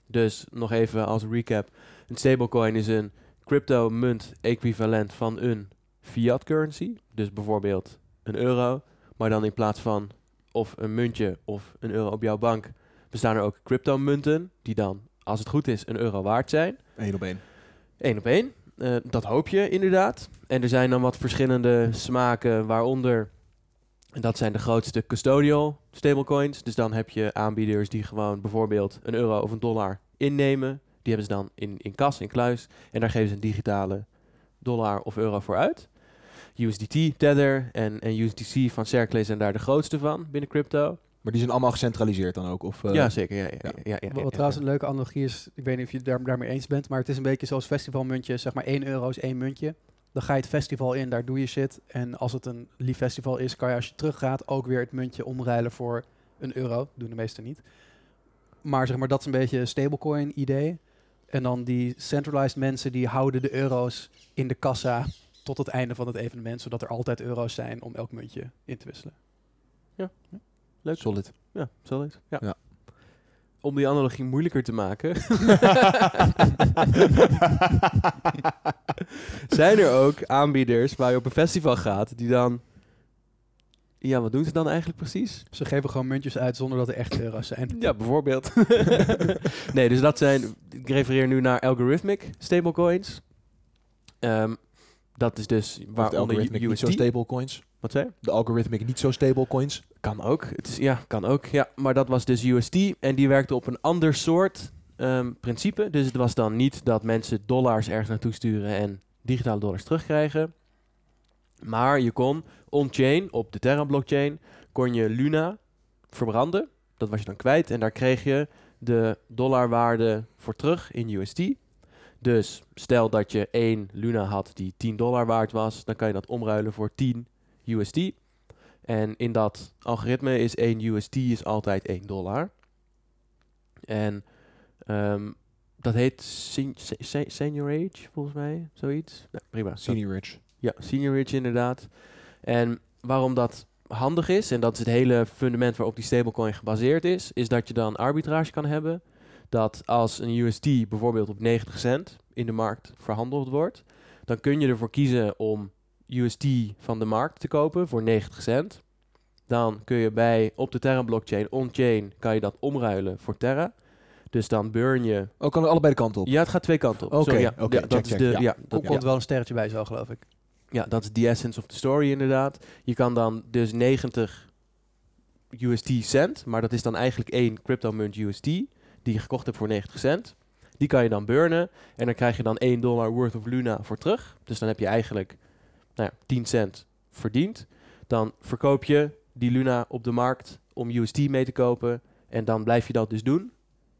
Dus nog even als recap. Een stablecoin is een crypto-munt equivalent van een fiat currency. Dus bijvoorbeeld een euro. Maar dan in plaats van of een muntje of een euro op jouw bank... bestaan er ook crypto-munten die dan, als het goed is, een euro waard zijn. Eén op één. Eén op één. Eh, dat hoop je inderdaad. En er zijn dan wat verschillende smaken, waaronder... En dat zijn de grootste custodial stablecoins. Dus dan heb je aanbieders die gewoon bijvoorbeeld een euro of een dollar innemen. Die hebben ze dan in, in kas, in kluis. En daar geven ze een digitale dollar of euro voor uit. USDT, Tether en, en USDC van Circle zijn daar de grootste van binnen crypto. Maar die zijn allemaal gecentraliseerd dan ook? Of, eh, ja, zeker. Ja, ja, ja. ja, ja, ja, Wat ja, trouwens ja. een leuke analogie is, ik weet niet of je het daar, daarmee eens bent, maar het is een beetje zoals festivalmuntjes, zeg maar 1 euro is één muntje. Dan ga je het festival in, daar doe je shit. En als het een lief festival is, kan je als je teruggaat ook weer het muntje omruilen voor een euro. Doen de meesten niet. Maar zeg maar, dat is een beetje een stablecoin idee. En dan die centralized mensen, die houden de euro's in de kassa tot het einde van het evenement, zodat er altijd euro's zijn om elk muntje in te wisselen. Leuk. Solid. Ja, solid. Ja. Ja. Om die analogie moeilijker te maken, zijn er ook aanbieders waar je op een festival gaat die dan Ja, wat doen ze dan eigenlijk precies? Ze geven gewoon muntjes uit zonder dat er echt euro's zijn. Ja, bijvoorbeeld. nee, dus dat zijn... Ik refereer nu naar algorithmic stablecoins. Ehm, dat is dus waaronder algorithmic niet zo USD... Wat zei je? De algorithmic niet zo stable coins. Kan ook. Het is, ja, kan ook. Ja, maar dat was dus USD en die werkte op een ander soort ehm, principe. Dus het was dan niet dat mensen dollars ergens naartoe sturen en digitale dollars terugkrijgen. Maar je kon on-chain, op de Terra-blockchain, kon je Luna verbranden. Dat was je dan kwijt en daar kreeg je de dollarwaarde voor terug in USD. Dus stel dat je één Luna had die 10 dollar waard was, dan kan je dat omruilen voor 10 USD. En in dat algoritme is 1 USD is altijd 1 dollar. En ehm, dat heet sen- se- se- senior age, volgens mij, zoiets. Nou, prima. Senior rich. ja, senior rich inderdaad. En waarom dat handig is, en dat is het hele fundament waarop die stablecoin gebaseerd is, is dat je dan arbitrage kan hebben. Dat als een USD bijvoorbeeld op 90 cent in de markt verhandeld wordt, dan kun je ervoor kiezen om USD van de markt te kopen voor 90 cent. Dan kun je bij op de Terra blockchain on-chain kan je dat omruilen voor Terra. Dus dan burn je. Oh, kan er allebei de kanten op. Ja, het gaat twee kanten op. Oké, ja. oké, Ja, check, dat is check. de, Ja. ja, Er dat, komt wel een sterretje bij zo, geloof ik. ja, dat is the essence of the story inderdaad. Je kan dan dus 90 USD cent, maar dat is dan eigenlijk één crypto munt USD die je gekocht hebt voor 90 cent. Die kan je dan burnen en dan krijg je dan 1 dollar worth of Luna voor terug. Dus dan heb je eigenlijk nou ja, 10 cent verdiend. Dan verkoop je die Luna op de markt om USD mee te kopen en dan blijf je dat dus doen.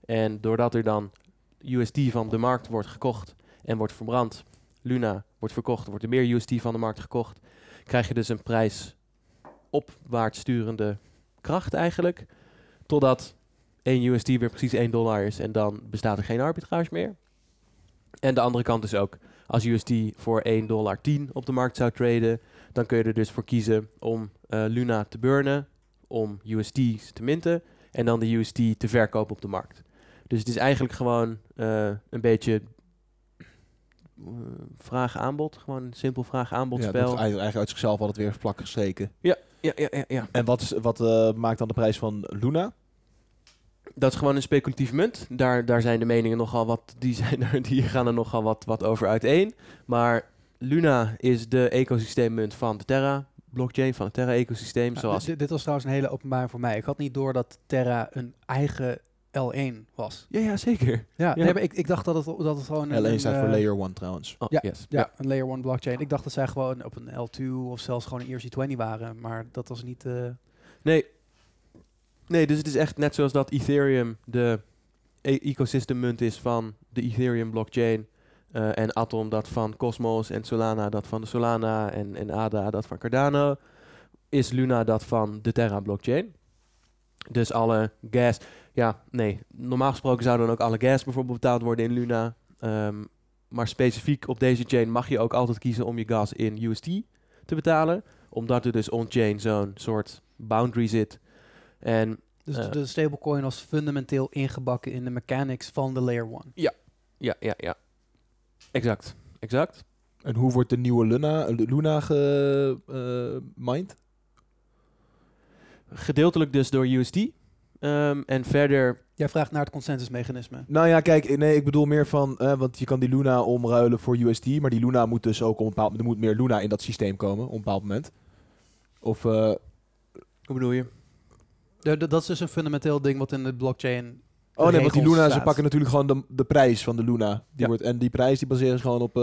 En doordat er dan USD van de markt wordt gekocht en wordt verbrand, Luna wordt verkocht, wordt er meer USD van de markt gekocht, krijg je dus een prijs opwaarts sturende kracht eigenlijk, totdat 1 USD weer precies 1 dollar is en dan bestaat er geen arbitrage meer. En de andere kant is ook, als USD voor 1 dollar 10 op de markt zou traden, dan kun je er dus voor kiezen om eh, Luna te burnen, om USD's te minten en dan de USD te verkopen op de markt. Dus het is eigenlijk gewoon eh, een beetje eh, vraag-aanbod. Gewoon een simpel Ja, vraag-aanbod spel. eigenlijk eigenlijk uit zichzelf altijd weer vlak gestreken. Ja, ja, ja, ja. En wat, is, wat maakt dan de prijs van Luna? Dat is gewoon een speculatief munt. Daar, daar zijn de meningen nogal wat, die, zijn er, die gaan er nogal wat, wat over uiteen. Maar Luna is de ecosysteemmunt van de Terra blockchain, van het Terra ecosysteem. Ja, zoals dit, dit was trouwens een hele openbaring voor mij. Ik had niet door dat Terra een eigen L1 was. Ja, ja, zeker. Ja, Ja. nee, maar ik, ik dacht dat het, dat het gewoon een... L1 staat voor eh, Layer 1 trouwens. Oh, Ja, yes. Ja, een Layer 1 blockchain. Ik dacht dat zij gewoon op een L2 of zelfs gewoon een ERC20 waren. Maar dat was niet... eh, Nee. Nee, dus het is echt net zoals dat Ethereum de e ecosystemmunt is van de Ethereum blockchain. eh, en Atom dat van Cosmos en Solana dat van de Solana en, en ADA dat van Cardano. Is Luna dat van de Terra blockchain. Dus alle gas... Ja, nee. Normaal gesproken zou dan ook alle gas bijvoorbeeld betaald worden in Luna. Ehm, maar specifiek op deze chain mag je ook altijd kiezen om je gas in USD te betalen. Omdat er dus on-chain zo'n soort boundary zit. En dus Eh. de stablecoin was fundamenteel ingebakken in de mechanics van de Layer 1. ja, ja, ja. Exact. Exact. En hoe wordt de nieuwe Luna, Luna gemined? Gedeeltelijk dus door USD. Ehm, en verder... Jij vraagt naar het consensusmechanisme. nou ja, kijk, nee, ik bedoel meer van, eh, want je kan die Luna omruilen voor USD, maar die Luna moet dus ook op een bepaald er moet meer Luna in dat systeem komen op een bepaald moment. Of, eh, Hoe bedoel je? De- de- dat is dus een fundamenteel ding wat in de blockchain... oh nee, want die Luna, ze pakken natuurlijk gewoon de, de prijs van de Luna. Die Ja. wordt, en die prijs die baseren ze gewoon op eh,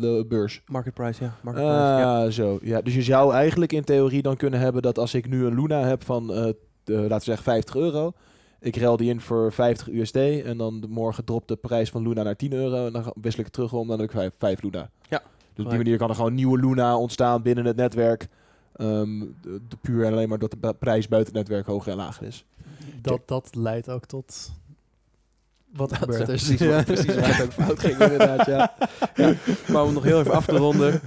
de beurs. Market price, ja. Market price, ja. Ah, zo. Ja, dus je zou eigenlijk in theorie dan kunnen hebben dat als ik nu een Luna heb van, eh, de, laten we zeggen, 50 euro. Ik ruil die in voor 50 USD en dan de morgen dropt de prijs van Luna naar 10 euro. En dan wissel ik het terug om, dan heb ik 5, 5 Luna. Ja. Dus op die manier kan er gewoon nieuwe Luna ontstaan binnen het netwerk. Ehm, de, de puur en alleen maar dat de prijs buiten het netwerk hoger en lager is. Dat, dat leidt ook tot... Wat er Dat is. precies, wat- precies waar het ook fout ging inderdaad, ja. ja. Maar om nog heel even af te ronden.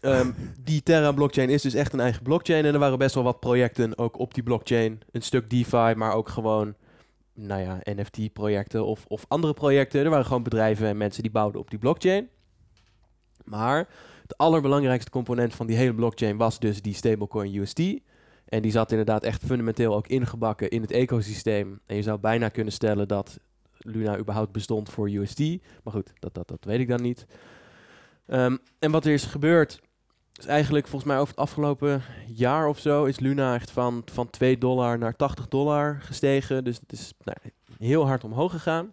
ehm, die Terra blockchain is dus echt een eigen blockchain. En er waren best wel wat projecten ook op die blockchain. Een stuk DeFi, maar ook gewoon nou ja, NFT-projecten of, of andere projecten. Er waren gewoon bedrijven en mensen die bouwden op die blockchain. Maar het allerbelangrijkste component van die hele blockchain was dus die stablecoin USD. En die zat inderdaad echt fundamenteel ook ingebakken in het ecosysteem. En je zou bijna kunnen stellen dat Luna überhaupt bestond voor USD. Maar goed, dat, dat, dat weet ik dan niet. Ehm, en wat er is gebeurd, is eigenlijk volgens mij over het afgelopen jaar of zo... is Luna echt van, van 2 dollar naar 80 dollar gestegen. Dus het is nou, heel hard omhoog gegaan.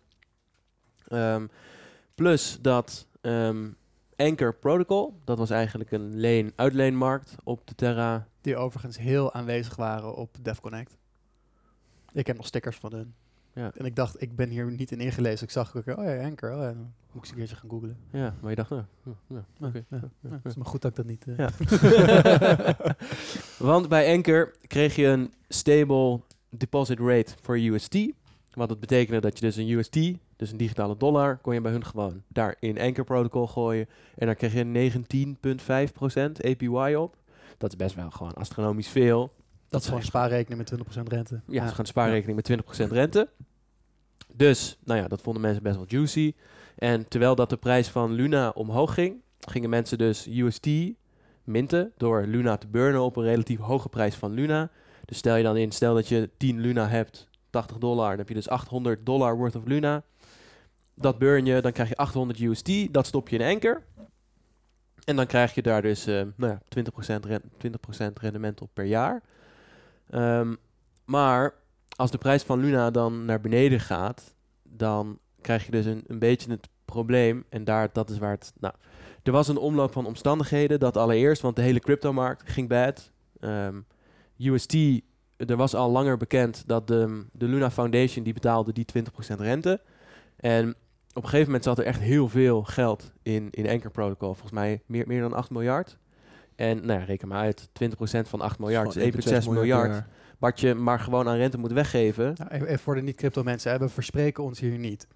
Ehm, plus dat ehm, Anchor Protocol, dat was eigenlijk een leen-uitleenmarkt op de Terra. Die overigens heel aanwezig waren op DevConnect. Ik heb nog stickers van hun. Ja. En ik dacht, ik ben hier niet in ingelezen. Ik zag ook, oh ja, Anchor. Oh ja, dan moet ik eens een keertje gaan googlen. Ja, maar je dacht, nou, hm, ja, Ja, oké. ja, is maar goed dat ik dat niet... eh, Ja. Want bij Anchor kreeg je een stable deposit rate voor USD. Wat dat betekende dat je dus een USD, dus een digitale dollar, kon je bij hun gewoon daar in Anchor Protocol gooien. En daar kreeg je 19,5% APY op. Dat is best wel gewoon astronomisch veel. Dat is gewoon een spaarrekening met 20% rente. Ja, is gewoon een spaarrekening met 20% rente. Dus, nou ja, dat vonden mensen best wel juicy. En terwijl dat de prijs van Luna omhoog ging, gingen mensen dus USD minten door Luna te burnen op een relatief hoge prijs van Luna. Dus stel je dan in, stel dat je 10 Luna hebt, 80 dollar, dan heb je dus 800 dollar worth of Luna. Dat burn je, dan krijg je 800 USD, dat stop je in Anchor. En dan krijg je daar dus eh, nou ja, 20%, ren 20% rendement op per jaar. Ehm, maar als de prijs van Luna dan naar beneden gaat, dan krijg je dus een, een beetje het probleem. En daar, dat is waar het. Nou, er was een omloop van omstandigheden. Dat allereerst, want de hele cryptomarkt ging bad. Ehm, UST, er was al langer bekend dat de, de Luna Foundation die betaalde die 20% rente. En op een gegeven moment zat er echt heel veel geld in, in Anchor Protocol. Volgens mij meer, meer dan 8 miljard. En nou ja, reken maar uit, 20% van 8 miljard is 1,6 miljard. Wat je maar gewoon aan rente moet weggeven. Nou, even, even voor de niet-crypto mensen, hè, we verspreken ons hier niet.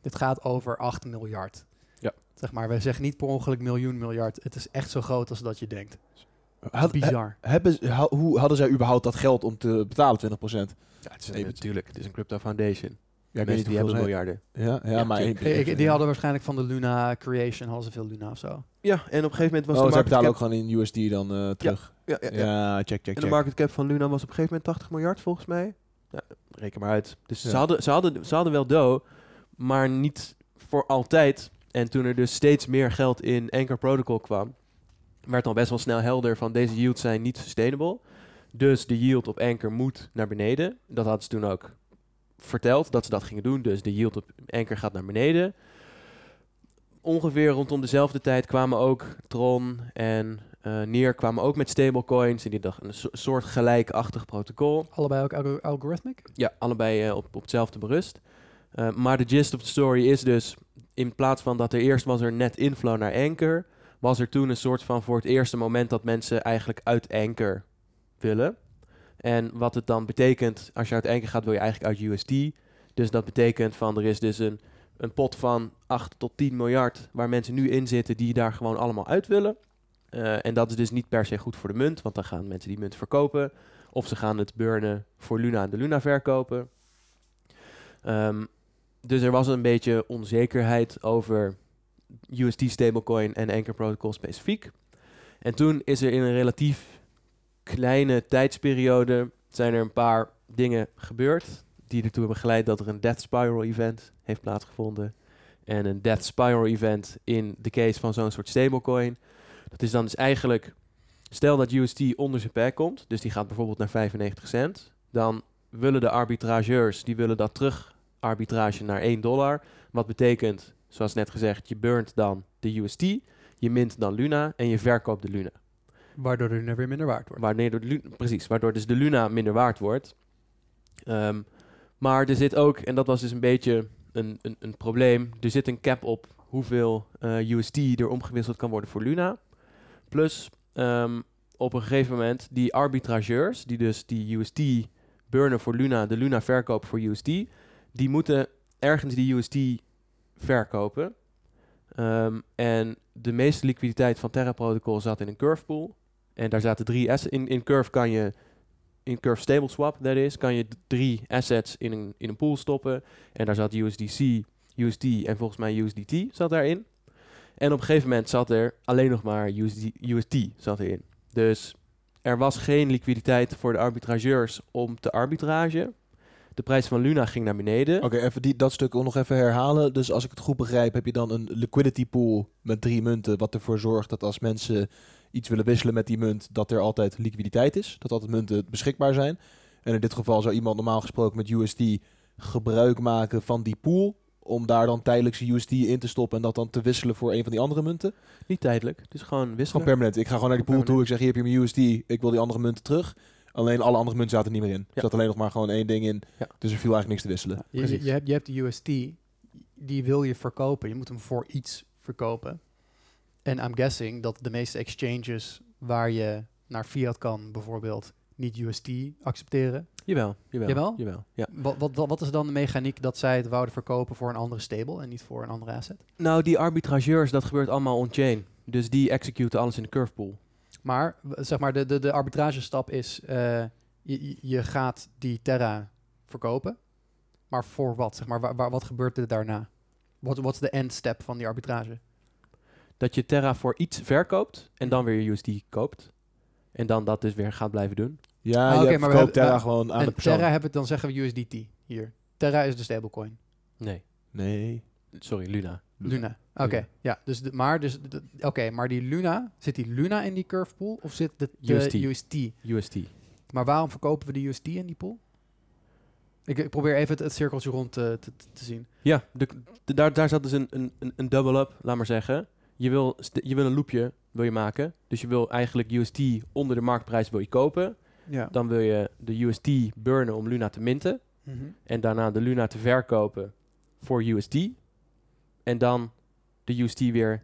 Dit gaat over 8 miljard. Ja. Zeg maar, wij zeggen niet per ongeluk miljoen miljard. Het is echt zo groot als dat je denkt. Had, he- Bizar. hebben, ha- hoe hadden zij überhaupt dat geld om te betalen, 20%? Ja, het is natuurlijk. Het is een crypto foundation. Ja, ik die hebben miljarden. Ja, ja, Ja, maar... Ik- ik- die hadden waarschijnlijk van de Luna Creation, hadden ze veel Luna of zo. Ja, en op een gegeven moment was Oh, de market betalen cap... ook gewoon in USD dan eh, terug. Ja, Ja, ja, ja. check, check, En de check. market cap van Luna was op een gegeven moment 80 miljard volgens mij. Ja, reken maar uit. Dus Ja. ze, hadden, ze, hadden, ze hadden wel dough, maar niet voor altijd. En toen er dus steeds meer geld in Anchor Protocol kwam, werd al best wel snel helder van deze yields zijn niet sustainable. Dus de yield op Anchor moet naar beneden. Dat hadden ze toen ook verteld dat ze dat gingen doen. Dus de yield op Anchor gaat naar beneden. Ongeveer rondom dezelfde tijd kwamen ook Tron en Near kwamen ook met stablecoins. En die dachten een so- soort gelijkachtig protocol. Allebei ook algo- algorithmic? Ja, allebei eh, op, op hetzelfde berust. Eh, maar de gist of the story is dus, in plaats van dat er eerst was er net inflow naar Anchor, was er toen een soort van voor het eerste moment dat mensen eigenlijk uit Anchor willen. En wat het dan betekent, als je uit Anchor gaat, wil je eigenlijk uit USD. Dus dat betekent van, er is dus een, een pot van 8 tot 10 miljard waar mensen nu in zitten die daar gewoon allemaal uit willen. Eh, en dat is dus niet per se goed voor de munt, want dan gaan mensen die munt verkopen. Of ze gaan het burnen voor Luna en de Luna verkopen. Ehm, dus er was een beetje onzekerheid over USD stablecoin en Anchor Protocol specifiek. En toen is er in een relatief kleine tijdsperiode zijn er een paar dingen gebeurd die ertoe hebben geleid dat er een Death Spiral event heeft plaatsgevonden. En een Death Spiral event in de case van zo'n soort stablecoin. Dat is dan dus eigenlijk, stel dat USD onder zijn pack komt, dus die gaat bijvoorbeeld naar 95 cent, dan willen de arbitrageurs, die willen dat terug arbitrage naar 1 dollar. Wat betekent, zoals net gezegd, je burnt dan de USD, je mint dan Luna en je verkoopt de Luna. Waardoor de Luna weer minder waard wordt. Precies, waardoor dus de Luna minder waard wordt. Ehm, maar er zit ook, en dat was dus een beetje een, een, een probleem, er zit een cap op hoeveel eh, USD er omgewisseld kan worden voor Luna. Plus, ehm, op een gegeven moment, die arbitrageurs, die dus die USD burnen voor Luna, de Luna verkopen voor USD, die moeten ergens die USD verkopen. Ehm, en de meeste liquiditeit van Terra Protocol zat in een curve pool. En daar zaten drie assets. In, in Curve kan je, in Curve Stable Swap, dat is, kan je drie assets in een, in een pool stoppen. En daar zat USDC, USD en volgens mij USDT zat daarin. En op een gegeven moment zat er alleen nog maar USD, USD zat erin. Dus er was geen liquiditeit voor de arbitrageurs om te arbitrage. De prijs van Luna ging naar beneden. Oké, even die, dat stuk nog even herhalen. Dus als ik het goed begrijp, heb je dan een liquidity pool met drie munten, wat ervoor zorgt dat als mensen iets willen wisselen met die munt, dat er altijd liquiditeit is. Dat altijd munten beschikbaar zijn. En in dit geval zou iemand normaal gesproken met USD gebruik maken van die pool. Om daar dan tijdelijk zijn USD in te stoppen en dat dan te wisselen voor een van die andere munten. Niet tijdelijk, dus gewoon Gewoon wisselen. permanent. Ik ga gewoon naar die pool toe. Ik zeg, hier heb je mijn USD. Ik wil die andere munten terug. Alleen alle andere munten zaten er niet meer in. Er Ja. zat alleen nog maar gewoon één ding in. Ja. Dus er viel eigenlijk niks te wisselen. Je, Precies. je, je hebt, je hebt de UST, die wil je verkopen. Je moet hem voor iets verkopen. En I'm guessing dat de meeste exchanges waar je naar fiat kan, bijvoorbeeld, niet UST accepteren. Jawel, jawel. Jawel? jawel ja. Wat, wat, wat is dan de mechaniek dat zij het wouden verkopen voor een andere stable en niet voor een andere asset? Nou, die arbitrageurs, dat gebeurt allemaal on-chain. Dus die executen alles in de curve pool. Maar zeg maar, de, de, de arbitragestap is, eh, je, je- gaat die Terra verkopen. Maar voor wat? Zeg maar, waar, waar- wat gebeurt er daarna? Wat wat is de end step van die arbitrage? Dat je Terra voor iets verkoopt en dan weer USD koopt. En dan dat dus weer gaat blijven doen. Ja, Ah, je oké, hebt maar we verkoopt hebben- Terra maar- gewoon aan de en persoon. Terra hebben, dan zeggen we USDT hier. Terra is de stablecoin. Nee, Nee. sorry, Luna. Luna. Oké, ja. Dus de, maar, dus, oké, maar die Luna, zit die Luna in die curve pool of zit de, de UST. UST? Maar waarom verkopen we de UST in die pool? Ik, ik probeer even het, het cirkeltje rond te, te, te zien. Ja, de, de- daar, daar zat dus een, een, een- een double-up, laat maar zeggen. Je wil, je wil een loopje wil je maken. Dus je wil eigenlijk UST onder de marktprijs wil je kopen. Ja. Dan wil je de UST burnen om Luna te minten. En daarna de Luna te verkopen voor USD. En dan de USD weer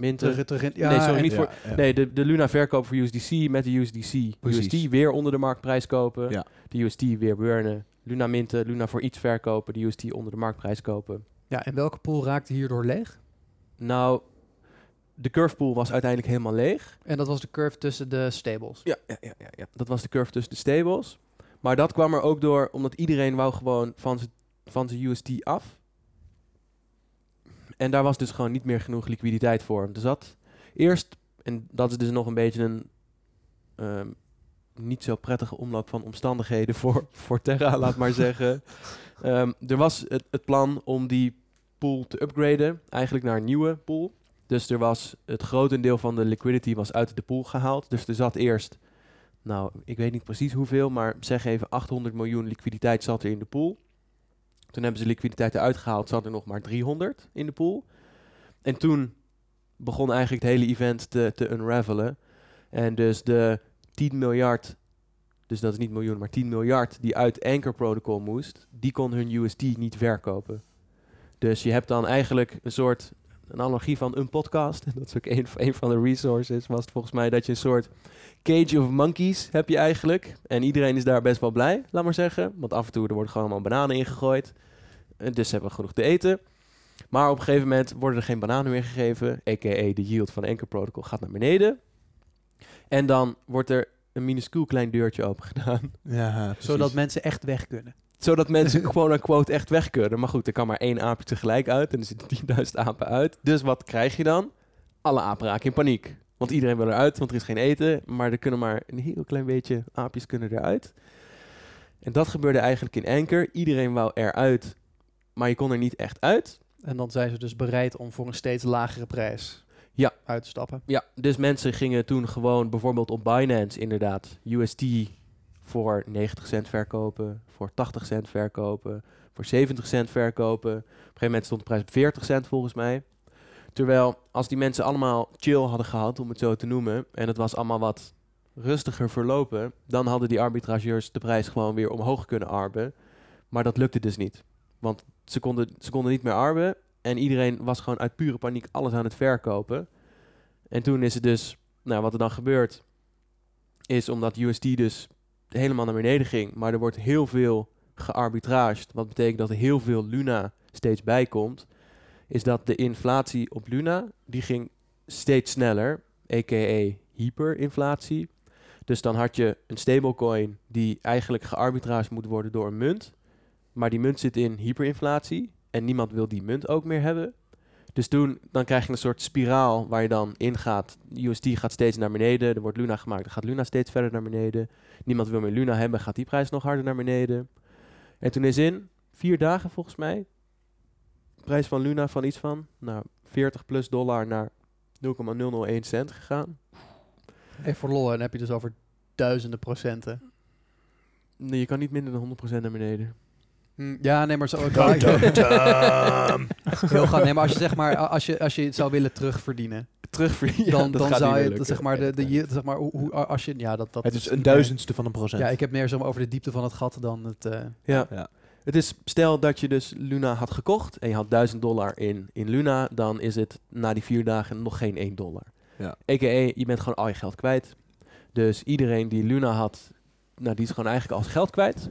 minten. Terug, ja, Nee, sorry, niet Ja, voor- ja. Nee, de, de Luna verkopen voor USDC met de USDC. Precies. USD weer onder de marktprijs kopen. Ja. De USD weer burnen. Luna minten, Luna voor iets verkopen. De USD onder de marktprijs kopen. Ja, en welke pool raakte hierdoor leeg? Nou, de curve pool was uiteindelijk helemaal leeg. En dat was de curve tussen de stables. Ja, ja, ja, ja, ja. Dat was de curve tussen de stables. Maar dat kwam er ook door omdat iedereen wou gewoon van zijn van USD af. En daar was dus gewoon niet meer genoeg liquiditeit voor. Er zat eerst, en dat is dus nog een beetje een ehm, niet zo prettige omloop van omstandigheden voor, voor Terra, laat maar zeggen. Ehm, er was het, het plan om die pool te upgraden, eigenlijk naar een nieuwe pool. Dus er was het grotendeel van de liquidity was uit de pool gehaald. Dus er zat eerst, nou, ik weet niet precies hoeveel, maar zeg even 800 miljoen liquiditeit zat er in de pool. Toen hebben ze liquiditeit eruit gehaald, zat er nog maar 300 in de pool. En toen begon eigenlijk het hele event te, te unravelen. En dus de 10 miljard, dus dat is niet miljoen, maar 10 miljard die uit Anchor Protocol moest, die kon hun USD niet verkopen. Dus je hebt dan eigenlijk een soort, een analogie van een podcast. Dat is ook een, een van de resources, was het volgens mij dat je een soort cage of monkeys heb je eigenlijk. En iedereen is daar best wel blij, laat maar zeggen. Want af en toe er worden gewoon allemaal bananen ingegooid. En dus ze hebben genoeg te eten. Maar op een gegeven moment worden er geen bananen meer gegeven. A.k.a. de yield van Anchor Protocol gaat naar beneden. En dan wordt er een minuscuul klein deurtje open gedaan. Ja. Zodat mensen echt weg kunnen. Zodat mensen gewoon een quote echt weg kunnen. Maar goed, er kan maar één aapje tegelijk uit. En er zitten 10.000 apen uit. Dus wat krijg je dan? Alle apen raken in paniek. Want iedereen wil eruit, want er is geen eten. Maar er kunnen maar een heel klein beetje aapjes kunnen eruit. En dat gebeurde eigenlijk in Anchor. Iedereen wou eruit, maar je kon er niet echt uit. En dan zijn ze dus bereid om voor een steeds lagere prijs Ja. uit te stappen. Ja, dus mensen gingen toen gewoon bijvoorbeeld op Binance inderdaad USD voor 90 cent verkopen, voor 80 cent verkopen, voor 70 cent verkopen. Op een gegeven moment stond de prijs op 40 cent volgens mij. Terwijl als die mensen allemaal chill hadden gehad, om het zo te noemen, en het was allemaal wat rustiger verlopen, dan hadden die arbitrageurs de prijs gewoon weer omhoog kunnen arben. Maar dat lukte dus niet. Want ze konden, ze konden niet meer arben en iedereen was gewoon uit pure paniek alles aan het verkopen. En toen is het dus, nou wat er dan gebeurt, is omdat USD dus helemaal naar beneden ging, maar er wordt heel veel gearbitraged, wat betekent dat er heel veel Luna steeds bij komt, is dat de inflatie op Luna, die ging steeds sneller, a.k.a. hyperinflatie. Dus dan had je een stablecoin die eigenlijk gearbitraged moet worden door een munt, maar die munt zit in hyperinflatie en niemand wil die munt ook meer hebben. Dus toen dan krijg je een soort spiraal waar je dan in gaat. USD gaat steeds naar beneden. Er wordt Luna gemaakt, dan gaat Luna steeds verder naar beneden. Niemand wil meer Luna hebben, gaat die prijs nog harder naar beneden. En toen is in vier dagen volgens mij de prijs van Luna van iets van nou, 40 plus dollar naar 0,001 cent gegaan. Even voor lol, dan heb je dus over duizenden procenten. Nee, je kan niet minder dan 100% naar beneden. Hm, ja, nee, maar zo. Heel gaaf. Nee, maar als je zeg maar, als je, als je het zou willen terugverdienen, Terugverdienen. dan, dan zou je, zeg maar, de, de, zeg maar, hoe, hoe- als je, ja, dat, dat Het is een meer- duizendste van een procent. Ja, ik heb meer zo over de diepte van het gat dan het. eh, Ja. Ja. Het is, stel dat je dus Luna had gekocht en je had 1000 dollar in, in Luna, dan is het na die vier dagen nog geen 1 dollar. Ja. A.k.a. je bent gewoon al je geld kwijt. Dus iedereen die Luna had, nou die is gewoon eigenlijk al zijn geld kwijt.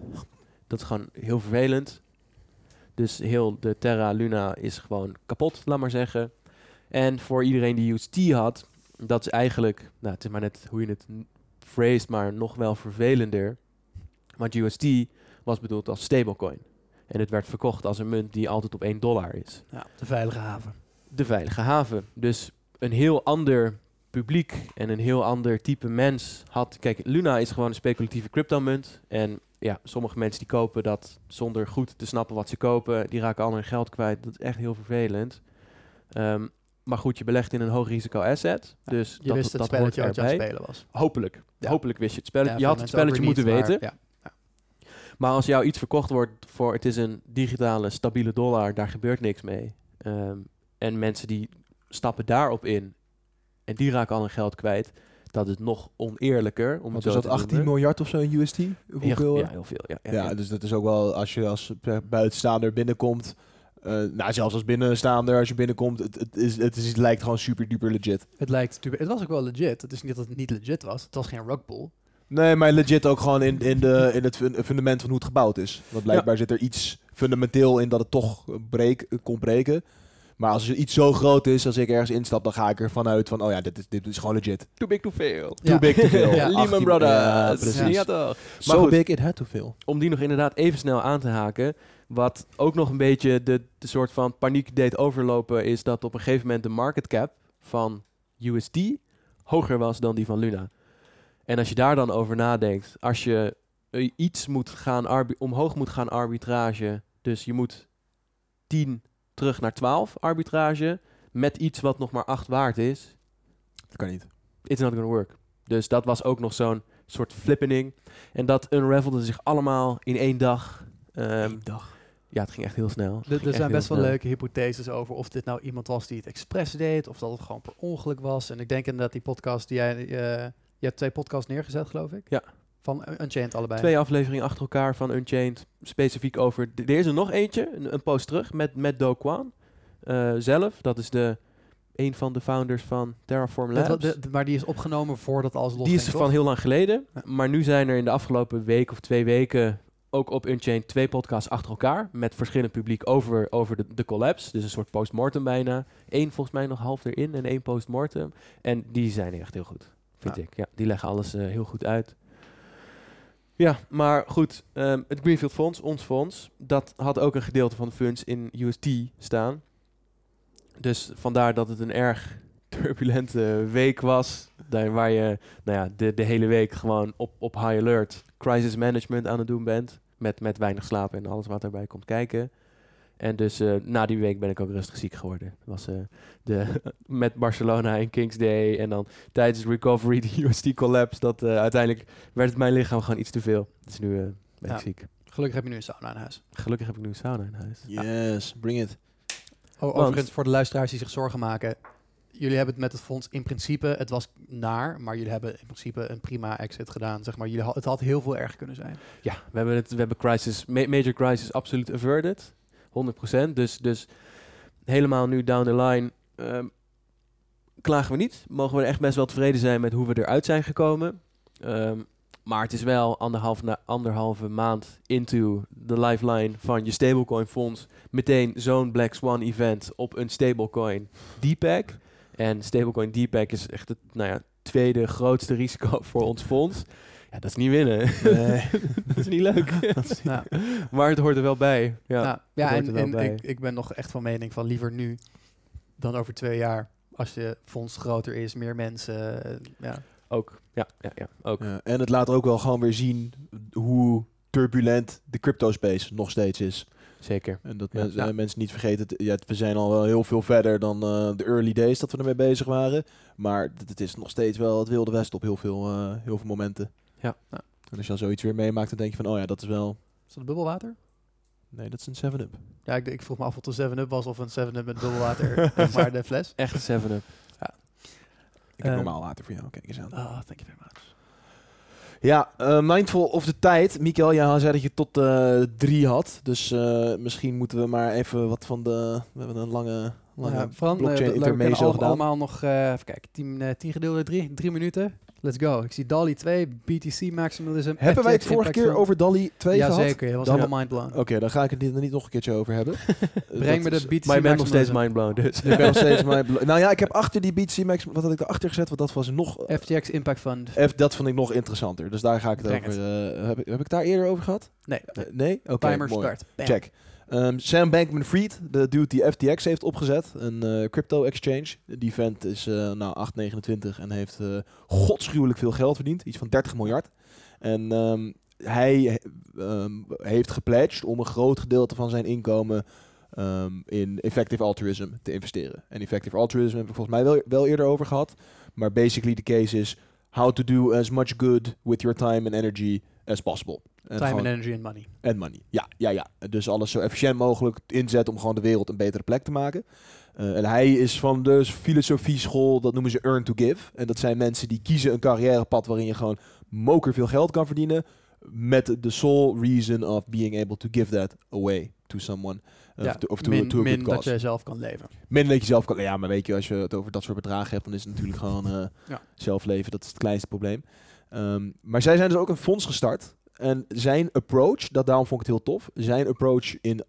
Dat is gewoon heel vervelend. Dus heel de Terra Luna is gewoon kapot, laat maar zeggen. En voor iedereen die UST had, dat is eigenlijk, nou het is maar net hoe je het phrased, maar nog wel vervelender. Want UST was bedoeld als stablecoin. En het werd verkocht als een munt die altijd op 1 dollar is. ja, de veilige haven. De veilige haven. Dus een heel ander publiek en een heel ander type mens had... Kijk, Luna is gewoon een speculatieve cryptomunt. En ja, sommige mensen die kopen dat zonder goed te snappen wat ze kopen. Die raken al hun geld kwijt. Dat is echt heel vervelend. Ehm, maar goed, je belegt in een hoog risico asset. Ja, dus Je dat, wist het dat spelletje hoort wat je aan het erbij. spelen was. Hopelijk. Ja. Hopelijk wist je het spelletje. Ja, je had het spelletje moeten niet, weten. maar ja. Maar als jou iets verkocht wordt voor het is een digitale stabiele dollar, daar gebeurt niks mee. Ehm, en mensen die stappen daarop in en die raken al hun geld kwijt, dat is nog oneerlijker. Om Want het is dat te 18 noemen. miljard of zo in UST? Ja, Hoeveel? Ja, heel veel. Ja, ja, dus dat is ook wel als je als buitenstaander binnenkomt. eh, nou, zelfs als binnenstaander, als je binnenkomt, het, het, is, het, is, het lijkt gewoon super duper legit. Het lijkt super. Het was ook wel legit. Het is niet dat het niet legit was. Het was geen rugpool. Nee, maar legit ook gewoon in, in, de, in het fun- fundament van hoe het gebouwd is. Want blijkbaar zit er iets fundamenteel in dat het toch breek, kon breken. Maar als er iets zo groot is, als ik ergens instap, dan ga ik ervan uit van, oh ja, dit is, dit is gewoon legit. Too big to fail. Ja. Too big to fail. Ja. Lehman 18 Brothers. Ja, precies. Ja, toch. So goed. big it had to fail. om die nog inderdaad even snel aan te haken. Wat ook nog een beetje de, de soort van paniek deed overlopen, is dat op een gegeven moment de market cap van USD hoger was dan die van Luna. En als je daar dan over nadenkt, als je eh, iets moet gaan omhoog moet gaan arbitrage, dus je moet 10 terug naar 12 arbitrage, met iets wat nog maar 8 waard is, Dat kan niet. it's not gonna work. Dus dat was ook nog zo'n soort flippening. En dat unravelde zich allemaal in één dag. Ehm, dag. ja, het ging echt heel snel. Er, zijn best wel snel. leuke hypotheses over of dit nou iemand was die het expres deed, of dat het gewoon per ongeluk was. En ik denk inderdaad die podcast die jij, eh, je hebt twee podcasts neergezet, geloof ik. Ja. Van Unchained allebei. Twee afleveringen achter elkaar van Unchained. Specifiek over... Er is er nog eentje, een, een post terug, met, met Do Kwon. eh, zelf, dat is de, een van de founders van Terraform Labs. dat- de- maar die is opgenomen voordat alles los Die is van toch? heel lang geleden. Ja. Maar nu zijn er in de afgelopen week of twee weken ook op Unchained twee podcasts achter elkaar. Met verschillend publiek over, over de, de collapse. Dus een soort postmortem bijna. Eén volgens mij nog half erin en één postmortem. En die zijn echt heel goed, vind Ja. ik. Ja, die leggen alles eh, heel goed uit. Ja, maar goed. ehm, het Greenfield Fonds, ons fonds, dat had ook een gedeelte van de funds in UST staan. Dus vandaar dat het een erg turbulente week was. Waar je nou ja, de, de hele week gewoon op, op high alert crisis management aan het doen bent. Met, met weinig slaap en alles wat daarbij komt kijken. En dus eh, na die week ben ik ook rustig ziek geworden. Was eh, de, met Barcelona en Kings Day. En dan tijdens recovery, de USD collapse. Dat eh, uiteindelijk werd het mijn lichaam gewoon iets te veel. Dus nu eh, ben Ja. ik ziek. Gelukkig heb je nu een sauna in huis. Gelukkig heb ik nu een sauna in huis. Yes, bring it. O- overigens, voor de luisteraars die zich zorgen maken. Jullie hebben het met het fonds in principe, het was naar, maar jullie hebben in principe een prima exit gedaan. Zeg maar. jullie, het had heel veel erger kunnen zijn. Ja, we hebben, het, we hebben crisis, ma- major crisis absoluut averted. 100%. Dus, dus helemaal nu down the line ehm, klagen we niet. Mogen we echt best wel tevreden zijn met hoe we eruit zijn gekomen. Ehm, maar het is wel anderhalf na, anderhalve maand into de lifeline van je stablecoin fonds. Meteen zo'n Black Swan event op een stablecoin DPEG. En stablecoin DPEG is echt het nou ja, tweede grootste risico voor ons fonds. Ja, dat is niet winnen. Nee. dat is niet leuk. Ja. maar het hoort er wel bij. Ja. Ja, en, wel en bij. ik, ik ben nog echt van mening van liever nu dan over twee jaar. Als je fonds groter is, meer mensen. eh, ja. Ook. Ja, ja, ja. Ook. Ja, en het laat ook wel gewoon weer zien hoe turbulent de crypto space nog steeds is. Zeker. En dat Ja. mensen, Ja. mensen niet vergeten, het- ja, we zijn al wel heel veel verder dan eh, de early days dat we ermee bezig waren. Maar het, het is nog steeds wel het wilde west op heel veel, eh, heel veel momenten. Ja. Ja. En als je dan zoiets weer meemaakt, dan denk je van, oh ja, dat is wel... Is dat bubbelwater? Nee, dat is een 7-up. Ja, ik, ik vroeg me af of het een 7-up was of een 7-up met bubbelwater. maar de fles. Echt 7-up. Ik heb Eh, normaal water voor jou, kijk eens aan. Oh, thank you very much. Ja, eh, mindful of de tijd. Mikkel, jij zei dat je tot eh, drie had. Dus eh, misschien moeten we maar even wat van de... We hebben een lange, lange Ja, Fran, blockchain intermezzo al- gedaan. allemaal nog, even kijken, 10 eh, 10 gedeeld door 3, 3 minuten. Let's go. Ik zie DALI 2, BTC Maximalism. Hebben wij het vorige keer over DALI 2 gehad? Jazeker, je was Dan- helemaal mindblown. Oké, dan ga ik het niet, er niet nog een keertje over hebben. Breng me de BTC Maar je bent nog steeds Maximalism. mindblown, dus. Ik ben nog steeds belo- Nou ja, ik heb achter die BTC Max, wat had ik erachter gezet? Want dat was nog, FTX Impact Fund. F, dat vond ik nog interessanter. Dus daar ga ik het Breng over. eh, heb, ik, heb ik daar eerder over gehad? Nee, nee? Oké, timer mooi. start. Bam. Check. Ehm, Sam Bankman-Fried, de dude die FTX heeft opgezet, een eh, crypto exchange. Die vent is eh nou 829 en heeft eh godschuwelijk veel geld verdiend, iets van 30 miljard. En ehm, hij ehm, heeft gepledged om een groot gedeelte van zijn inkomen in effective altruism te investeren. En effective altruism heb ik volgens mij wel, wel eerder over gehad. Maar basically de case is how to do as much good with your time and energy as possible. En Time and energy and money. en money. Ja, ja, ja. Dus alles zo efficiënt mogelijk inzetten om gewoon de wereld een betere plek te maken. Eh, en hij is van de filosofie school, dat noemen ze earn to give. En dat zijn mensen die kiezen een carrièrepad waarin je gewoon moker veel geld kan verdienen. Met de sole reason of being able to give that away to someone. Of, Ja, to, of to, min, to a min good dat je zelf kan leven. Minder dat je zelf kan. Ja, maar weet je, als je het over dat soort bedragen hebt, dan is het natuurlijk gewoon eh Ja. zelf leven. Dat is het kleinste probleem. Ehm, maar zij zijn dus ook een fonds gestart. En zijn approach, dat daarom vond ik het heel tof. Zijn approach in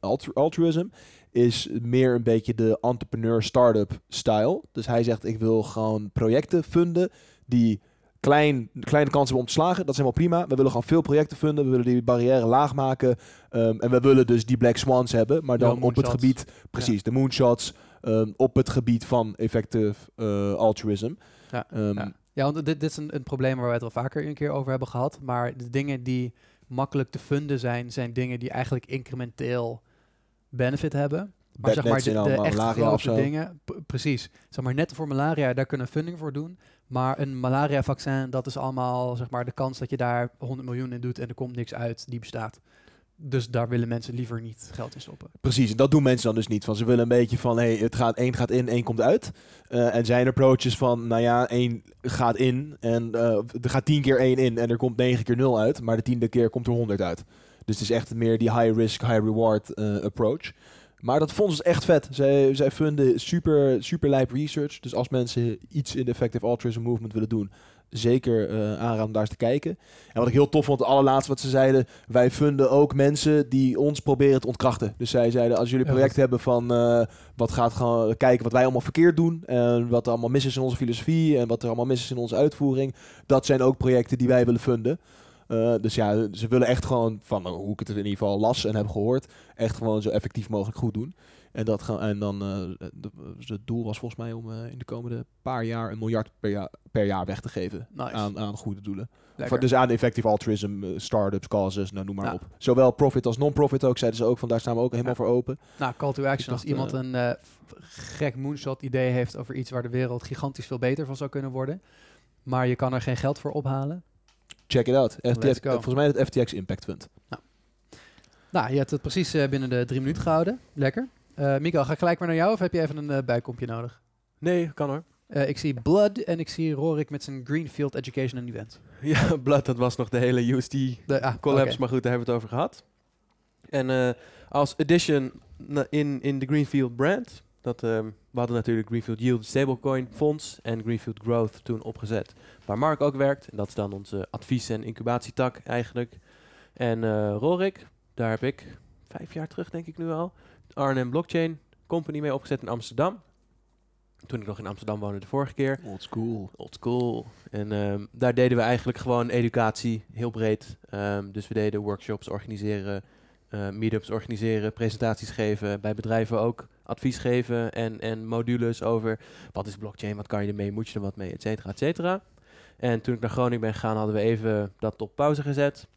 altru- altruism is meer een beetje de entrepreneur startup style. Dus hij zegt, ik wil gewoon projecten funden die klein, kleine kansen hebben om te slagen. Dat is helemaal prima. We willen gewoon veel projecten funden. We willen die barrière laag maken. Ehm, en we willen dus die black swans hebben. Maar Ja, dan op het gebied, precies, de moonshots. ehm, op het gebied van effective eh, altruism. Ja, ja. want dit, dit is een, een probleem waar we het al vaker een keer over hebben gehad. Maar de dingen die makkelijk te funden zijn, zijn dingen die eigenlijk incrementeel benefit hebben. Maar zeg maar de, de echt grote zo. dingen, precies. Zeg maar net voor malaria, daar kunnen funding voor doen. Maar een malaria-vaccin, dat is allemaal zeg maar de kans dat je daar 100 miljoen in doet en er komt niks uit, die bestaat. Dus daar willen mensen liever niet geld in stoppen. Precies, en dat doen mensen dan dus niet. Van ze willen een beetje van, hey, het gaat, één gaat in, één komt uit. Eh, en zijn approaches van, nou ja, één gaat in en eh, er gaat tien keer één in en er komt negen keer nul uit. Maar de tiende keer komt er honderd uit. Dus het is echt meer die high risk, high reward eh, approach. Maar dat vonden ze echt vet. Zij, zij funden super, super lijp research. Dus als mensen iets in de effective altruism movement willen doen, zeker eh aanraden om daar eens te kijken. En wat ik heel tof vond, het allerlaatste wat ze zeiden, wij funden ook mensen die ons proberen te ontkrachten. Dus zij zeiden, als jullie een Ja, project hebben van eh, wat gaat gaan kijken wat wij allemaal verkeerd doen en wat er allemaal mis is in onze filosofie en wat er allemaal mis is in onze uitvoering, dat zijn ook projecten die wij willen funden. Eh, dus ja, ze willen echt gewoon, van hoe ik het in ieder geval las en heb gehoord, echt gewoon zo effectief mogelijk goed doen. En, dat gaan, en dan, eh, de- het doel was volgens mij om eh, in de komende paar jaar een miljard per jaar, per jaar weg te geven Nice. aan, aan goede doelen. Of, dus aan effective altruism, eh, startups, causes, nou noem maar Ja. op. Zowel profit als non-profit ook, zeiden ze ook, van daar staan we ook helemaal Ja. voor open. Nou, call to action. Als iemand eh, een eh, gek moonshot idee heeft over iets waar de wereld gigantisch veel beter van zou kunnen worden, maar je kan er geen geld voor ophalen. Check it out. FTX, eh, volgens mij het FTX Impact Fund. Nou, je hebt het precies eh, binnen de drie minuten gehouden. Lekker. Mikael, ga ik gelijk maar naar jou of heb je even een eh, bijkompje nodig? Nee, kan hoor. Eh, ik zie Blood en ik zie Rorik met zijn Greenfield Education and Event. Ja, Blood, dat was nog de hele USD De, ah, collapse, maar goed, daar hebben we het over gehad. En als addition in, in de Greenfield brand, dat, we hadden natuurlijk Greenfield Yield Stablecoin Fonds en Greenfield Growth toen opgezet, waar Mark ook werkt. En dat is dan onze advies- en incubatietak eigenlijk. En Rorik, daar heb ik vijf jaar terug denk ik nu al, Arnhem Blockchain Company mee opgezet in Amsterdam. Toen ik nog in Amsterdam woonde de vorige keer. Old school. Old school. En ehm, daar deden we eigenlijk gewoon educatie, heel breed. Ehm, dus we deden workshops organiseren, eh, meetups organiseren, presentaties geven, bij bedrijven ook advies geven en, en modules over wat is blockchain, wat kan je ermee, moet je er wat mee, et cetera, et cetera. En toen ik naar Groningen ben gegaan, hadden we even dat op pauze gezet.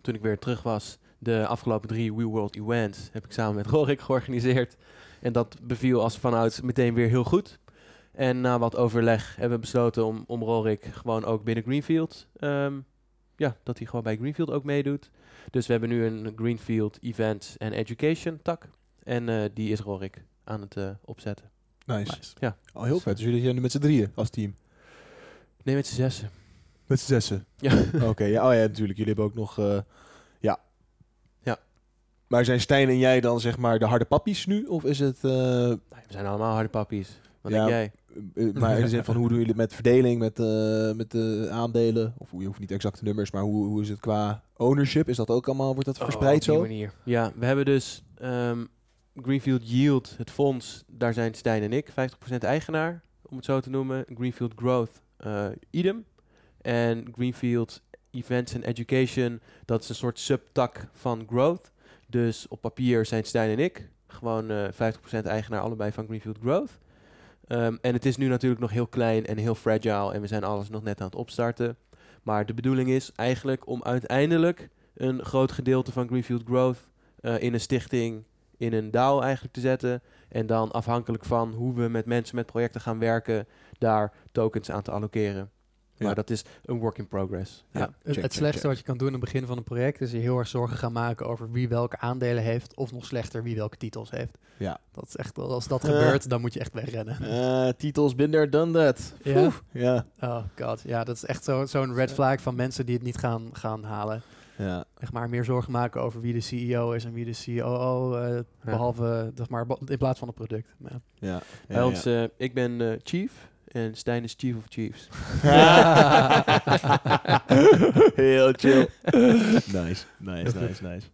Toen ik weer terug was, de afgelopen drie We World Events heb ik samen met Rorik georganiseerd. En dat beviel als vanuit meteen weer heel goed. En na wat overleg hebben we besloten om, om Rorik gewoon ook binnen Greenfield, ehm, ja, dat hij gewoon bij Greenfield ook meedoet. Dus we hebben nu een Greenfield Events en Education tak. En eh, die is Rorik aan het eh, opzetten. Nice. Nice. Ja. Oh, heel vet. Dus jullie zijn nu met z'n drieën als team. Nee, met z'n zessen. Met z'n zessen. Ja. Oké, ja, oh ja, natuurlijk. Jullie hebben ook nog, eh. Maar zijn Stijn en jij dan zeg maar de harde pappies nu? Of is het, eh, we zijn allemaal harde pappies. Wat Ja. denk jij? eh, maar in de zin van hoe doen jullie het met verdeling, met, eh, met de aandelen? Of hoe- je hoeft niet exacte nummers, maar hoe, hoe is het qua ownership? Is dat ook allemaal, wordt dat verspreid Oh, op zo? manier. Ja, we hebben dus ehm, Greenfield Yield, het fonds, daar zijn Stijn en ik 50% eigenaar, om het zo te noemen. Greenfield Growth, eh idem. En Greenfield Events and Education, dat is een soort subtak van Growth. Dus op papier zijn Stijn en ik gewoon eh 50% eigenaar allebei van Greenfield Growth. Ehm, en het is nu natuurlijk nog heel klein en heel fragile en we zijn alles nog net aan het opstarten. Maar de bedoeling is eigenlijk om uiteindelijk een groot gedeelte van Greenfield Growth eh, in een stichting, in een DAO eigenlijk te zetten. En dan afhankelijk van hoe we met mensen met projecten gaan werken, daar tokens aan te allokeren. Ja. Maar dat is een work in progress. Ja. Ja. Het, check, het check, slechtste check. wat je kan doen in het begin van een project is je heel erg zorgen gaan maken over wie welke aandelen heeft, of nog slechter wie welke titels heeft. Ja. Dat is echt, als dat Eh. gebeurt, dan moet je echt wegrennen. Eh, titels, binder done that. Ja? Oef, Ja. Oh god, ja, dat is echt zo- zo'n red flag van mensen die het niet gaan, gaan halen. Ja. Echt maar meer zorgen maken over wie de CEO is en wie de COO, eh, behalve, zeg maar, in plaats van het product. Ja. Ja. Bij Ja, ons, ja. ik ben eh, chief en Stijn is chief of chiefs. Heel chill. nice, nice, nice, nice.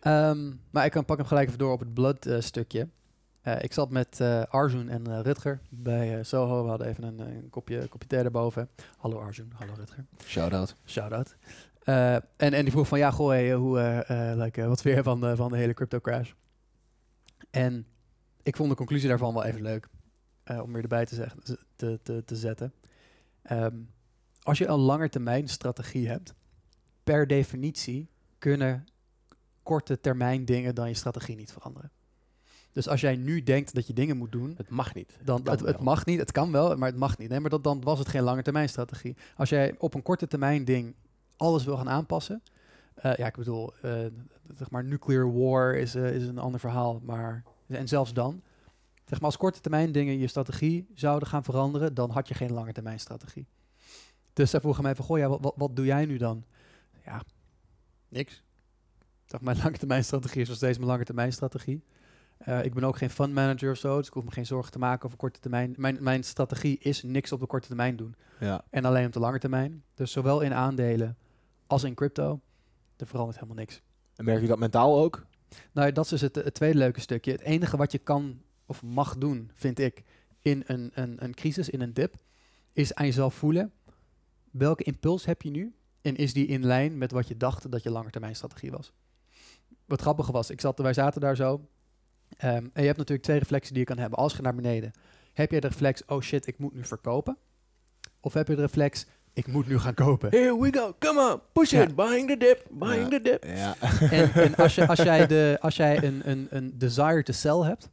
Ehm, maar ik kan pak hem gelijk even door op het blood eh, stukje. Eh, ik zat met eh Arjun en eh, Rutger bij Soho. We hadden even een, een kopje, kopje thee daarboven. Hallo Arjun, hallo Rutger. Shout-out. Shout-out. Eh, en, en die vroeg van, ja, goh, hey, hoe, eh, eh, like, wat weer van, de van de hele crypto crash? En ik vond de conclusie daarvan wel even leuk. Eh, om weer erbij te, zeggen, te, te, te zetten. Ehm, als je een langetermijn strategie hebt, per definitie kunnen korte termijn dingen dan je strategie niet veranderen. Dus als jij nu denkt dat je dingen moet doen, Het mag niet. dan, kan het, het wel. mag niet, het kan wel, maar het mag niet. Nee, maar dat, dan was het geen lange termijn strategie. Als jij op een korte termijn ding alles wil gaan aanpassen. eh, ja, ik bedoel, eh, zeg maar, nuclear war is, is een ander verhaal. Maar, en zelfs dan, zeg maar, als korte termijn dingen je strategie zouden gaan veranderen, dan had je geen lange termijn strategie. Dus zij vroegen mij van, goh, ja, wat, wat, wat doe jij nu dan? Ja, niks. Zeg, mijn lange termijn strategie is nog steeds mijn lange termijn strategie. Eh, ik ben ook geen fund manager of zo, dus ik hoef me geen zorgen te maken over korte termijn. Mijn, mijn strategie is niks op de korte termijn doen. Ja. En alleen op de lange termijn. Dus zowel in aandelen als in crypto, er verandert helemaal niks. En merk je dat mentaal ook? Nou, dat is dus het, het tweede leuke stukje. Het enige wat je kan of mag doen, vind ik, in een, een, een crisis, in een dip, is aan jezelf voelen. Welke impuls heb je nu? En is die in lijn met wat je dacht dat je langetermijnstrategie was? Wat grappig was, ik zat, wij zaten daar zo. ehm, en je hebt natuurlijk twee reflexen die je kan hebben. Als je naar beneden, heb je de reflex, oh shit, ik moet nu verkopen? Of heb je de reflex, ik moet nu gaan kopen? Here we go, come on, push Ja. it, buying the dip, buying Ja. the dip. Ja. En, en als, je, als jij, de, als jij een, een, een desire to sell hebt,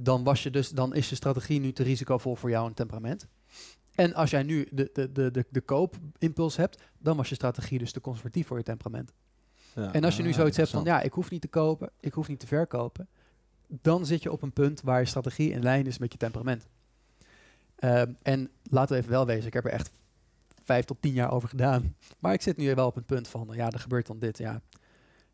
dan, was je dus, dan is je strategie nu te risicovol voor jou en temperament. En als jij nu de, de, de, de, de koopimpuls hebt, dan was je strategie dus te conservatief voor je temperament. Ja. En als je nu Ah, zoiets hebt van, ja, ik hoef niet te kopen, ik hoef niet te verkopen, dan zit je op een punt waar je strategie in lijn is met je temperament. Ehm, en laten we even wel wezen, ik heb er echt vijf tot tien jaar over gedaan. Maar ik zit nu wel op een punt van, ja, er gebeurt dan dit, ja.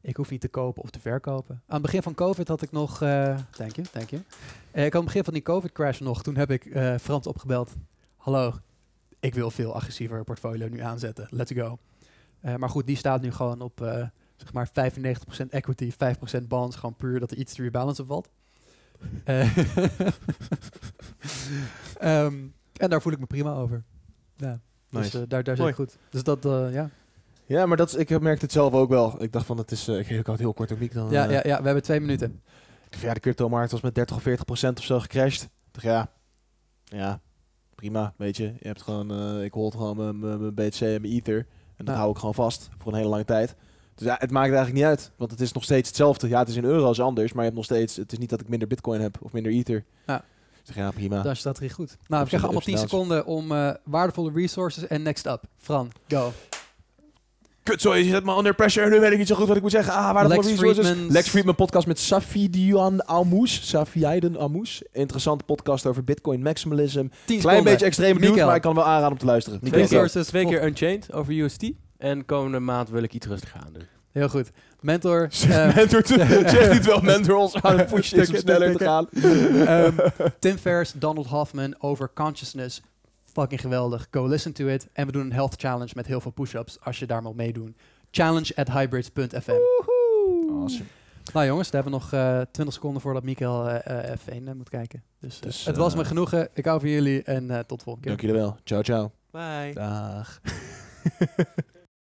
Ik hoef niet te kopen of te verkopen. Aan het begin van COVID had ik nog, eh thank you, thank you. Eh, ik had aan het begin van die COVID-crash nog, toen heb ik eh, Frans opgebeld. Hallo, ik wil veel agressiever portfolio nu aanzetten, let's go. Maar goed, die staat nu gewoon op zeg maar 95% equity, 5% bonds, gewoon puur dat er iets te rebalancen valt. Eh, ehm, en daar voel ik me prima over. Ja, dus daar, daar zit goed. Dus dat, ja. Ja, maar dat is, ik merkte het zelf ook wel. Ik dacht van, het is, eh, ik, ik had heel kort op mic dan. Ja, eh, ja, ja, we hebben twee minuten. Ja, de cryptomarkt was met 30 of 40 procent of zo gecrashed. Ik dacht, ja, ja, prima, weet je. Je hebt gewoon, eh, ik hold gewoon mijn- BTC en mijn Ether. En dat Ja. hou ik gewoon vast voor een hele lange tijd. Dus ja, het maakt eigenlijk niet uit. Want het is nog steeds hetzelfde. Ja, het is in euro's anders. Maar je hebt nog steeds... Het is niet dat ik minder bitcoin heb of minder ether. Ja. Dus ik zeg, ja, prima. Daar is de strategie goed. Nou, we krijgen allemaal ups en 10 downs. seconden om eh, waardevolle resources en next up. Fran, go. Kut, sorry, je zet me under pressure. Nu weet ik niet zo goed wat ik moet zeggen. Ah, waar Lex. Friedman's- Lex Friedman podcast met Safidian Amous. Safiaiden Amous. Interessante podcast over bitcoin maximalism. 10 Klein seconden. beetje extreem nieuws, maar ik kan wel aanraden om te luisteren. Twee veel. Resources. Twee keer Unchained over UST. En komende maand wil ik iets rustiger aan doen. Heel goed. Mentor. Eh, mentor te- zeg niet wel mentor ons aan het pushen is om sneller te gaan. Ehm, Tim Ferriss, Donald Hoffman over consciousness. Fucking geweldig. Go listen to it. En we doen een health challenge met heel veel push-ups als je daar wil meedoen. Challenge at hybrids.fm. Awesome. Nou jongens, we hebben nog eh 20 seconden voordat Mikael eh, eh, F1 eh, moet kijken. Dus, eh, Dus, het was eh, me genoegen. Ik hou van jullie en eh, tot volgende keer. Dank jullie wel. Ciao, ciao. Bye. Dag.